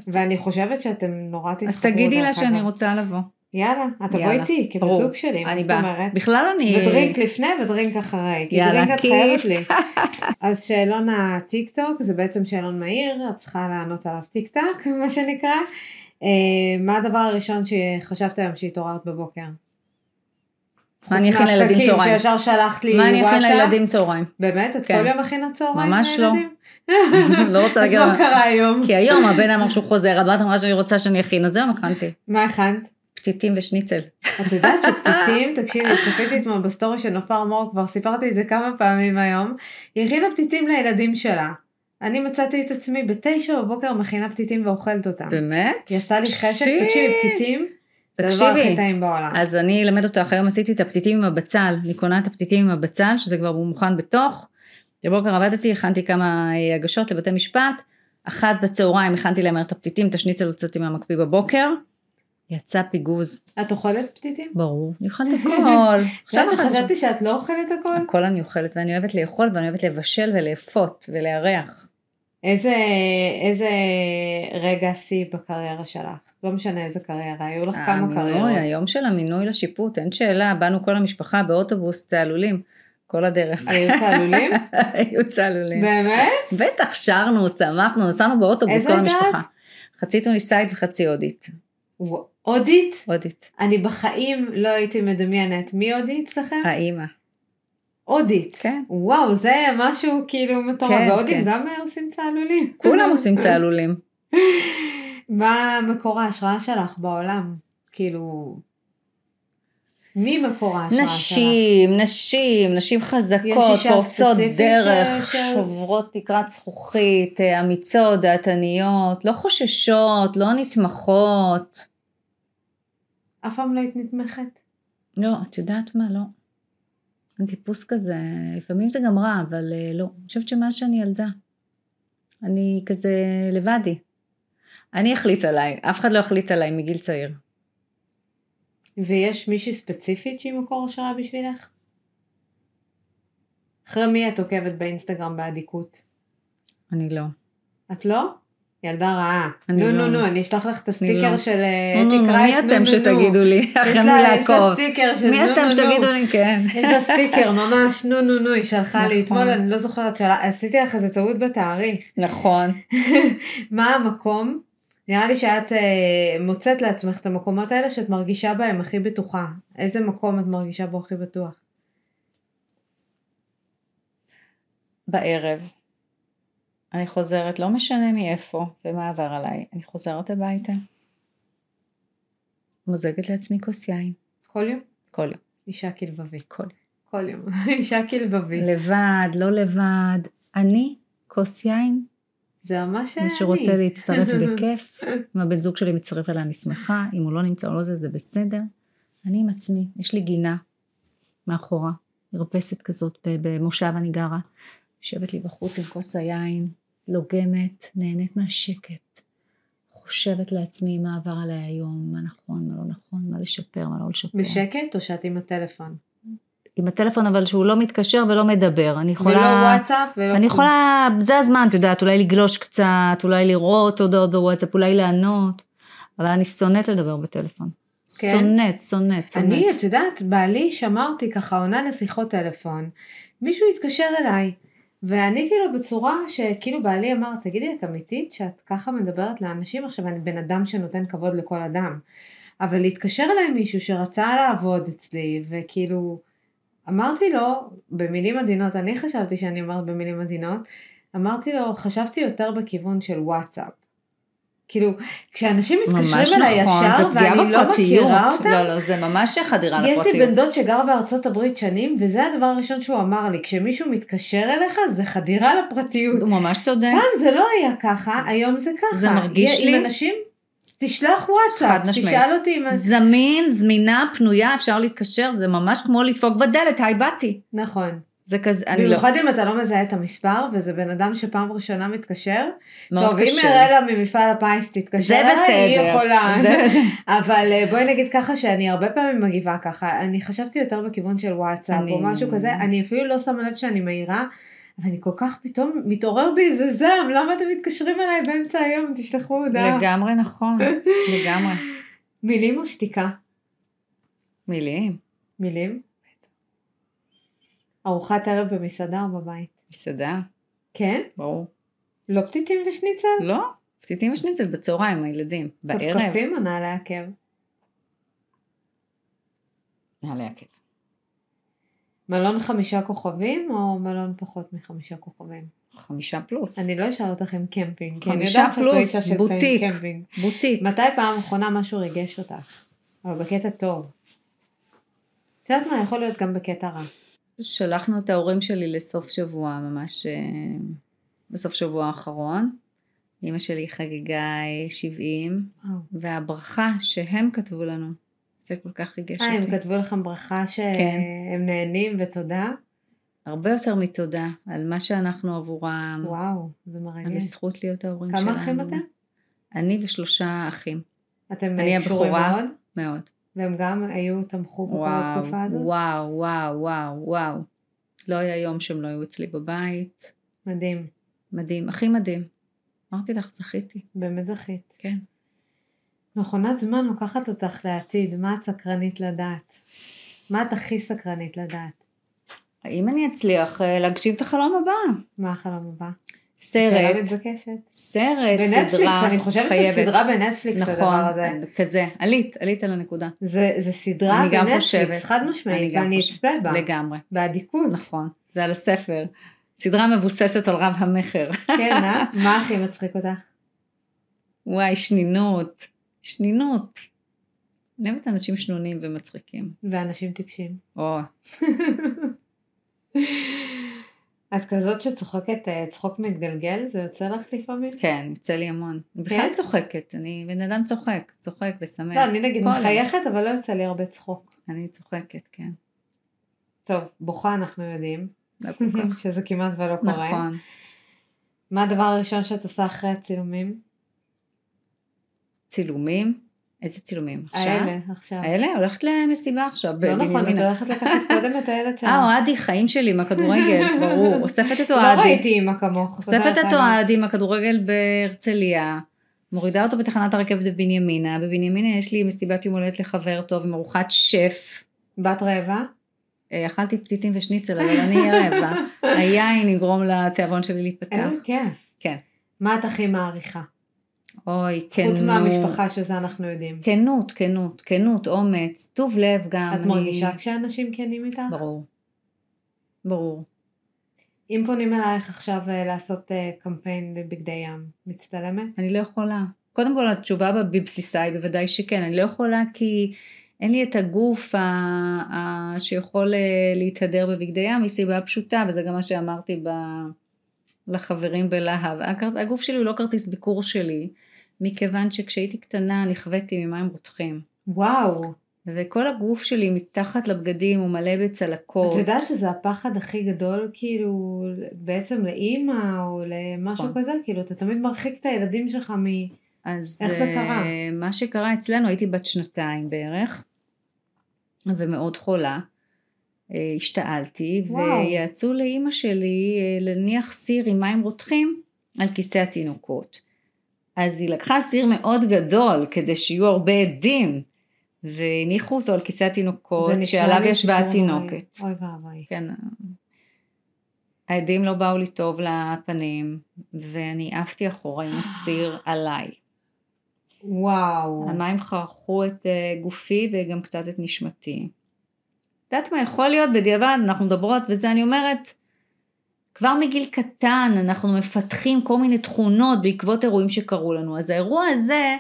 ואני חושבת שאתם נורא תתחברו. אז תגידי לה שאני. רוצה לבוא. יאללה, את תבואי איתי, כבת. זוג שלי, מה זאת. אומרת? בכלל אני... ודרינק לפני ודרינק אחרי, כי דרינק את חייבת. לי. <laughs> אז שאלון הטיק טוק זה בעצם שאלון מהיר, את צריכה לענות עליו טיק טק, <laughs> מה שנקרא. אה, מה הדבר הראשון שחשבת היום שהתעוררת בבוקר? מה אני אכין לילדים צהריים? שישר שלחת לי מה אני אכין. לילדים צהריים? באמת? את כן. כל יום מכינה צהריים ממש לא. לילדים? <laughs> לא רוצה אז להגיד... מה קרה היום? כי היום הבן אמר שהוא חוזר, הבת אמרה שאני רוצה שאני אכין, אז היום הכנתי. מה הכנת? פתיתים ושניצל. את יודעת <laughs> שפתיתים, תקשיבי, צפיתי אתמול בסטורי של נופר מור, כבר סיפרתי את זה כמה פעמים היום, היא הכינה פתיתים לילדים שלה. אני מצאתי את עצמי בתשע בבוקר מכינה פתיתים ואוכלת אותם. באמת? היא עשתה לי חשק. תקשיבי, פתיתים, זה הדבר הכי טעים בעולם. אז אני אלמד אותך, היום עשיתי את הפתיתים עם הבצל, אני קונה את הפתיתים עם הבצל, שזה כבר מוכן בתוך. בבוקר עבדתי, הכנתי כמה אה, הגשות לבתי משפט, אחת בצהריים הכנתי להם את הפתיתים, את השניצל הוצאתי מהמקפיא בבוקר, יצא פיגוז. את אוכלת פתיתים? ברור, אני אוכלת <laughs> הכל. עכשיו חשבתי שאת לא אוכלת הכל? הכל אני אוכלת, ואני אוהבת לאכול, ואני אוהבת לבשל ולאפות ולארח. איזה, איזה רגע שיא בקריירה שלך? לא משנה איזה קריירה, היו לך כמה קריירות. המינוי, היום של המינוי לשיפוט, אין שאלה, באנו כל המשפחה באוטובוס צהלולים, כל הדרך. היו צהלולים? <laughs> היו צהלולים. באמת? בטח, שרנו, שמחנו, נסענו באוטובוס כל המשפחה. חצי טוניסאית וחצי הודית. הודית? הודית. אני בחיים לא הייתי מדמיינת. מי הודית אצלכם? האימא. הודית. כן. וואו, זה משהו כאילו מטורף. כן, והודים כן. גם עושים צהלולים. כולם <laughs> עושים צהלולים. מה מקור ההשראה שלך בעולם? כאילו... מי מקור ההשראה שלך? נשים, נשים, נשים חזקות, פורצות דרך, ש- ש- שוברות תקרת זכוכית, אה, אמיצות, דעתניות, לא חוששות, לא נתמכות. אף פעם לא היית נתמכת? לא, את יודעת מה? לא. אני טיפוס כזה, לפעמים זה גם רע, אבל אה, לא. אני חושבת שמאז שאני ילדה, אני כזה לבדי. אני אחליט עליי, אף אחד לא החליט עליי מגיל צעיר. ויש מישהי ספציפית שהיא מקור השראה בשבילך? אחרי מי את עוקבת באינסטגרם באדיקות? אני לא. את לא? ילדה רעה. נו. נו נו, אני אשלח לך את הסטיקר לא. של אה, נו נו אתי נו, קרייף, מי אתם שתגידו לי? יש אחרי מי לה יש לה לעקוב? סטיקר של נו מי נו אתם נו. שתגידו לי? כן. יש לה סטיקר ממש נו נו נו, היא שלחה לי נכון. אתמול, אני לא זוכרת, עשיתי לך איזה טעות בתאריך. נכון. <laughs> מה המקום? נראה לי שאת אה, מוצאת לעצמך את המקומות האלה שאת מרגישה בהם הכי בטוחה. איזה מקום את מרגישה בו הכי בטוח? בערב. אני חוזרת, לא משנה מאיפה ומה עבר עליי, אני חוזרת הביתה. מוזגת לעצמי כוס יין. כל יום? כל יום. אישה כלבבית. כל יום. כל יום. <laughs> אישה כלבבית. לבד, לא לבד. אני, כוס יין, זה ממש מי אני. שרוצה להצטרף <laughs> בכיף. אם הבן זוג שלי מצטרף אליי, אני שמחה. אם הוא לא נמצא או לא זה, זה בסדר. אני עם עצמי, יש לי גינה מאחורה, מרפסת כזאת, במושב אני גרה. יושבת לי בחוץ עם כוס היין, לוגמת, נהנית מהשקט. חושבת לעצמי מה עבר עליי היום, מה נכון, מה לא נכון, מה לשפר, מה לא לשפר. בשקט או שאת עם הטלפון? עם הטלפון אבל שהוא לא מתקשר ולא מדבר. אני יכולה... ולא וואטסאפ ולא... אני. יכולה, זה הזמן, את יודעת, אולי לגלוש קצת, אולי לראות הודעות בוואטסאפ, אולי לענות, אבל אני שונאת לדבר בטלפון. כן? שונאת, שונאת, שונאת. אני, את יודעת, בעלי שמע אותי ככה עונה לשיחות טלפון. מישהו התקשר אליי, ועניתי לו בצורה שכאילו בעלי אמר, תגידי, את אמיתית שאת ככה מדברת לאנשים? עכשיו, אני בן אדם שנותן כבוד לכל אדם. אבל להתקשר אליי מישהו שרצה לעבוד אצלי, וכאילו, אמרתי לו, במילים עדינות, אני חשבתי שאני אומרת במילים עדינות, אמרתי לו, חשבתי יותר בכיוון של וואטסאפ. כאילו, כשאנשים מתקשרים אליי נכון, ישר, ואני לא בפרטיות. מכירה אותם, לא, לא, זה ממש חדירה יש לפרטיות. לי בן דוד שגר בארצות הברית שנים, וזה הדבר הראשון שהוא אמר לי, כשמישהו מתקשר אליך זה חדירה לפרטיות. הוא ממש צודק. פעם זה לא היה ככה, היום זה ככה. זה מרגיש עם לי- אנשים, תשלח וואטסאפ. תשאל אותי אם... זמין, זמינה, פנויה, אפשר להתקשר, זה ממש כמו לדפוק בדלת, היי באתי. נכון. זה כזה, אני לא, במיוחד אם אתה לא מזהה את המספר, וזה בן אדם שפעם ראשונה מתקשר. מאוד טוב, אם קשה. אראלה ממפעל הפיס תתקשר היא. יכולה. זה- <laughs> אבל אה, בואי נגיד ככה שאני הרבה פעמים מגיבה ככה, אני חשבתי יותר בכיוון של וואטסאפ אני- או משהו כזה, אני אפילו לא שמה לב שאני מעירה, אבל אני כל כך פתאום מתעורר בי איזה זעם, למה אתם מתקשרים אליי באמצע היום, תשלחו הודעה. לגמרי נכון, לגמרי. <laughs> מילים או שתיקה? מילים, מילים? ארוחת ערב במסעדה או בבית? מסעדה, כן? ברור. לא פתיתים ושניצל? לא, פתיתים ושניצל בצהריים הילדים, בערב. כפכפים או נעלי עקב? נעלי עקב. מלון חמישה כוכבים או מלון פחות מחמישה כוכבים? חמישה פלוס. אני לא אשאל אותך עם קמפינג, כי אני חמישה יודעת שאת לא פלוס, אישה של בוטיק. קמפינג. בוטיק. מתי פעם אחרונה משהו ריגש אותך? אבל בקטע טוב. את יודעת מה, יכול להיות גם בקטע רע. שלחנו את ההורים שלי לסוף שבוע, ממש אה, בסוף שבוע האחרון. אימא שלי חגגה אה, 70, והברכה שהם כתבו לנו, זה כל כך ריגש אה, הם אותי. כתבו לכם ברכה שהם כן. נהנים ותודה? הרבה יותר מתודה על מה שאנחנו עבורם, וואו, זה על מרגש. הזכות להיות ההורים שלנו. כמה אחים אתם? אני ושלושה אחים, אתם אה, קשורים. מאוד? מאוד. והם גם היו, תמכו בכל התקופה הזאת? וואו, וואו, וואו, וואו. לא היה יום שהם לא היו אצלי בבית. מדהים, מדהים, הכי מדהים. אמרתי לך, זכיתי, באמת זכית. כן. מכונת זמן לוקחת אותך לעתיד, מה את סקרנית לדעת? מה את הכי סקרנית לדעת? האם אני אצליח אה, להגשים את החלום הבא? מה החלום הבא? סרט. סרט, בנטפליקס, סדרה, אני חושבת חייבת. שסדרה בנטפליקס הדבר נכון, הזה. כזה, עלית, עלית על הנקודה. זה, זה סדרה בנטפליקס. חד משמעית, ואני. אצפה בה, לגמרי, באדיקות. נכון, זה על הספר. סדרה מבוססת על רב המכר. <laughs> כן, אה? מה הכי מצחיק אותך? וואי, שנינות, שנינות. אני אוהבת אנשים שנונים ומצחיקים. ואנשים טיפשים. או, <laughs> את כזאת שצוחקת אה, צחוק מתגלגל? זה יוצא לך לפעמים? כן, יוצא לי המון. אני בכלל כן? צוחקת, אני בן אדם צוחק, צוחק ושמח. לא, אני נגיד מחייכת, אבל לא יוצא לי הרבה צחוק. אני צוחקת, כן. טוב, בוכה אנחנו יודעים, לא כל כך. <laughs> שזה כמעט ולא קורה. נכון. מה הדבר הראשון שאת עושה אחרי הצילומים? צילומים? איזה צילומים? עכשיו? האלה, עכשיו. האלה? הולכת למסיבה עכשיו, לא נכון, את. הולכת לקחת קודם את הילד שלך. אה, אוהדי, חיים שלי מהכדורגל, ברור. <laughs> אוספת את לא אוהדי. ראיתי אימא כמוך. אוספת את. אוהדי מהכדורגל בהרצליה. מורידה אותו בתחנת הרכבת בבנימינה. בבנימינה יש לי מסיבת יום הולדת לחבר טוב עם ארוחת שף. בת רעבה? אה, אכלתי פתיתים ושניצל, אבל אני אהיה רעבה. <laughs> היין יגרום לתיאבון שלי להיפתח. איזה כיף. כן. מה את הכי מעריכה? אוי, כנות. חוץ מהמשפחה שזה אנחנו יודעים. כנות, כנות, כנות, אומץ, טוב לב גם. את אני- מרגישה כשאנשים כנים איתך? ברור. ברור. אם פונים אלייך עכשיו אה, לעשות אה, קמפיין לבגדי ים, מצטלמת? אני לא יכולה. קודם כל התשובה בבסיסה היא בוודאי שכן, אני לא יכולה כי אין לי את הגוף ה- ה- שיכול אה, להתהדר בבגדי ים מסיבה פשוטה, וזה גם מה שאמרתי ב... לחברים בלהב. הגוף שלי הוא לא כרטיס ביקור שלי, מכיוון שכשהייתי קטנה נכוויתי ממים רותחים. וואו, וכל הגוף שלי מתחת לבגדים הוא מלא בצלקות. את יודעת שזה הפחד הכי גדול כאילו בעצם לאימא או למשהו נכון. כזה? כאילו אתה תמיד מרחיק את הילדים שלך מ... אז איך זה קרה? אה, מה שקרה אצלנו, הייתי בת שנתיים בערך, ומאוד חולה. אה, השתעלתי, וואו. ויעצו לאימא שלי אה, להניח סיר עם מים רותחים על כיסא התינוקות. אז היא לקחה סיר מאוד גדול כדי שיהיו הרבה עדים, והניחו אותו על כיסא התינוקות, שעליו לי ישבה סיפור התינוקת. אוי ואבוי. כן. העדים לא באו לי טוב לפנים, ואני עפתי אחורה עם הסיר <gasps> עליי. וואו. המים חרכו את אה, גופי וגם קצת את נשמתי. יודעת מה יכול להיות בדיעבד, אנחנו מדברות וזה, אני אומרת, כבר מגיל קטן אנחנו מפתחים כל מיני תכונות בעקבות אירועים שקרו לנו. אז האירוע הזה,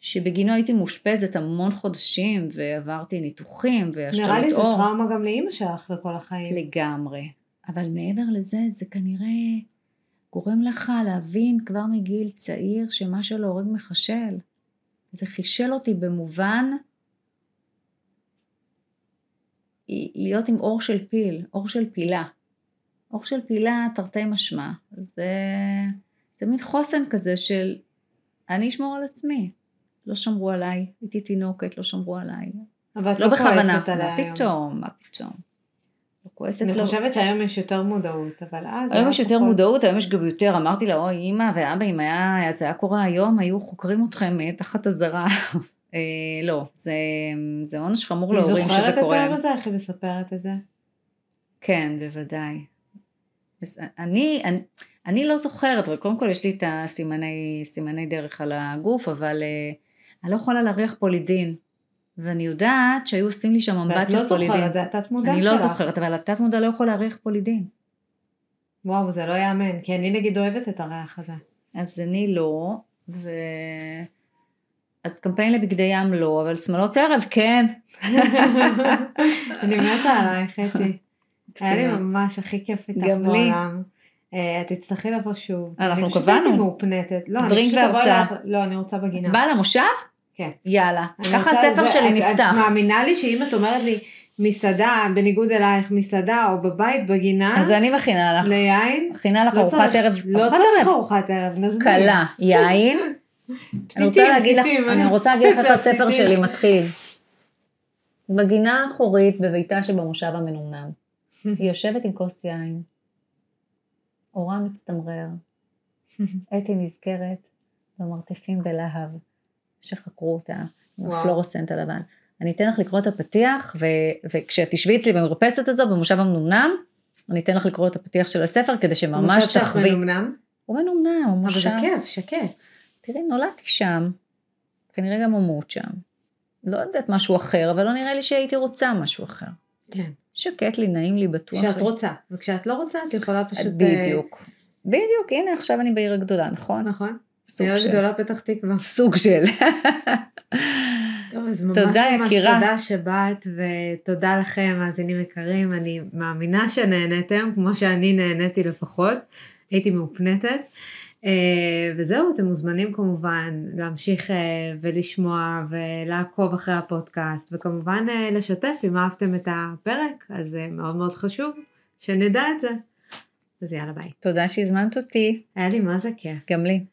שבגינו הייתי מאושפזת המון חודשים ועברתי ניתוחים והשתלות נראה לי עור. טראומה גם לאימא שלך לכל החיים. לגמרי. אבל מעבר לזה, זה כנראה גורם לך להבין כבר מגיל צעיר שמה שלא הורג מחשל. זה חישל אותי במובן להיות עם אור של פיל, אור של פילה. אור של פילה תרתי משמע. זה, זה מין חוסן כזה של אני אשמור על עצמי. לא שמרו עליי, הייתי תינוקת, לא שמרו עליי. אבל את לא לא בכוונה. כועסת עליה מה היום. פתאום, מה פתאום. לא כועסת, אני לא. חושבת שהיום יש יותר מודעות, אבל אז... היום יש יותר פחות. מודעות, היום יש גם יותר, אמרתי לה, אוי אמא ואבא, אם היה, זה היה קורה היום, היו חוקרים אתכם אה, תחת אזהרה. אה, לא, זה, זה עונש חמור להורים שזה היא זוכרת את קורה להם. הזה? איך היא מספרת את זה? כן, בוודאי. אני, אני, אני לא זוכרת, אבל קודם כל יש לי את הסימני סימני דרך על הגוף, אבל אה, אני לא יכולה להריח פולידין. ואני יודעת שהיו עושים לי שם ואת אמבט לא פולידין. זוכרת, זה התת מודע אני שלך. לא זוכרת, אבל התת מודע לא יכול להריח פולידין. וואו, זה לא יאמן, כי אני נגיד אוהבת את הריח הזה. אז אני לא, ו... אז קמפיין לבגדי ים לא, אבל שמאלות ערב כן. <laughs> אני מתה עלייך, אתי. היה לי. ממש הכי כיף איתך. בעולם. אה, את תצטרכי לבוא שוב. אנחנו אני פשוט קבענו. מאופנטת. לא, אני פשוט והרצאה. לא, אני רוצה בגינה. את באה למושב? כן. יאללה. ככה הספר שלי נפתח. את מאמינה לי שאם את אומרת לי מסעדה, בניגוד אלייך, מסעדה או בבית בגינה, אז אני מכינה לך. ליין, מכינה לך לא ארוחת ערב. לא צריך. ארוחת ערב, נזמין. קלה, יין. <laughs> אני רוצה פתיתים, להגיד לך, אני רוצה להגיד לך איך הספר. שלי מתחיל. בגינה האחורית בביתה שבמושב המנומנם. היא יושבת עם כוס יין. אורה מצטמרר. <laughs> אתי נזכרת במרתפים בלהב שחקרו אותה עם. הפלורוסנט הלבן. אני אתן לך לקרוא את הפתיח, ו- וכשאת תשבי אצלי במרפסת הזו במושב המנומנם, אני אתן לך לקרוא את הפתיח של הספר כדי שממש מושב שלך תחווי. מנומנם, הוא מנומנם, הוא אבל מושב. זה כיף, שקט. תראי, נולדתי שם, כנראה גם אמות שם. לא יודעת משהו אחר, אבל לא נראה לי שהייתי רוצה משהו אחר. כן. שקט לי, נעים לי, בטוח. כשאת לי. רוצה, וכשאת לא רוצה את יכולה פשוט... אה, בדיוק. בדיוק, הנה עכשיו אני בעיר הגדולה, נכון? נכון. סוג עיר של. גדולה פתח תקווה. סוג של. טוב, אז ממש תודה, ממש יקירה. תודה שבאת, ותודה לכם, מאזינים יקרים. אני מאמינה שנהניתם, כמו שאני נהניתי לפחות. הייתי מאופנטת. אה, וזהו, אתם מוזמנים כמובן להמשיך אה, ולשמוע ולעקוב אחרי הפודקאסט, וכמובן אה, לשתף אם אהבתם את הפרק, אז זה מאוד מאוד חשוב שנדע את זה. אז יאללה ביי. תודה שהזמנת אותי, היה לי מה זה כיף. גם לי.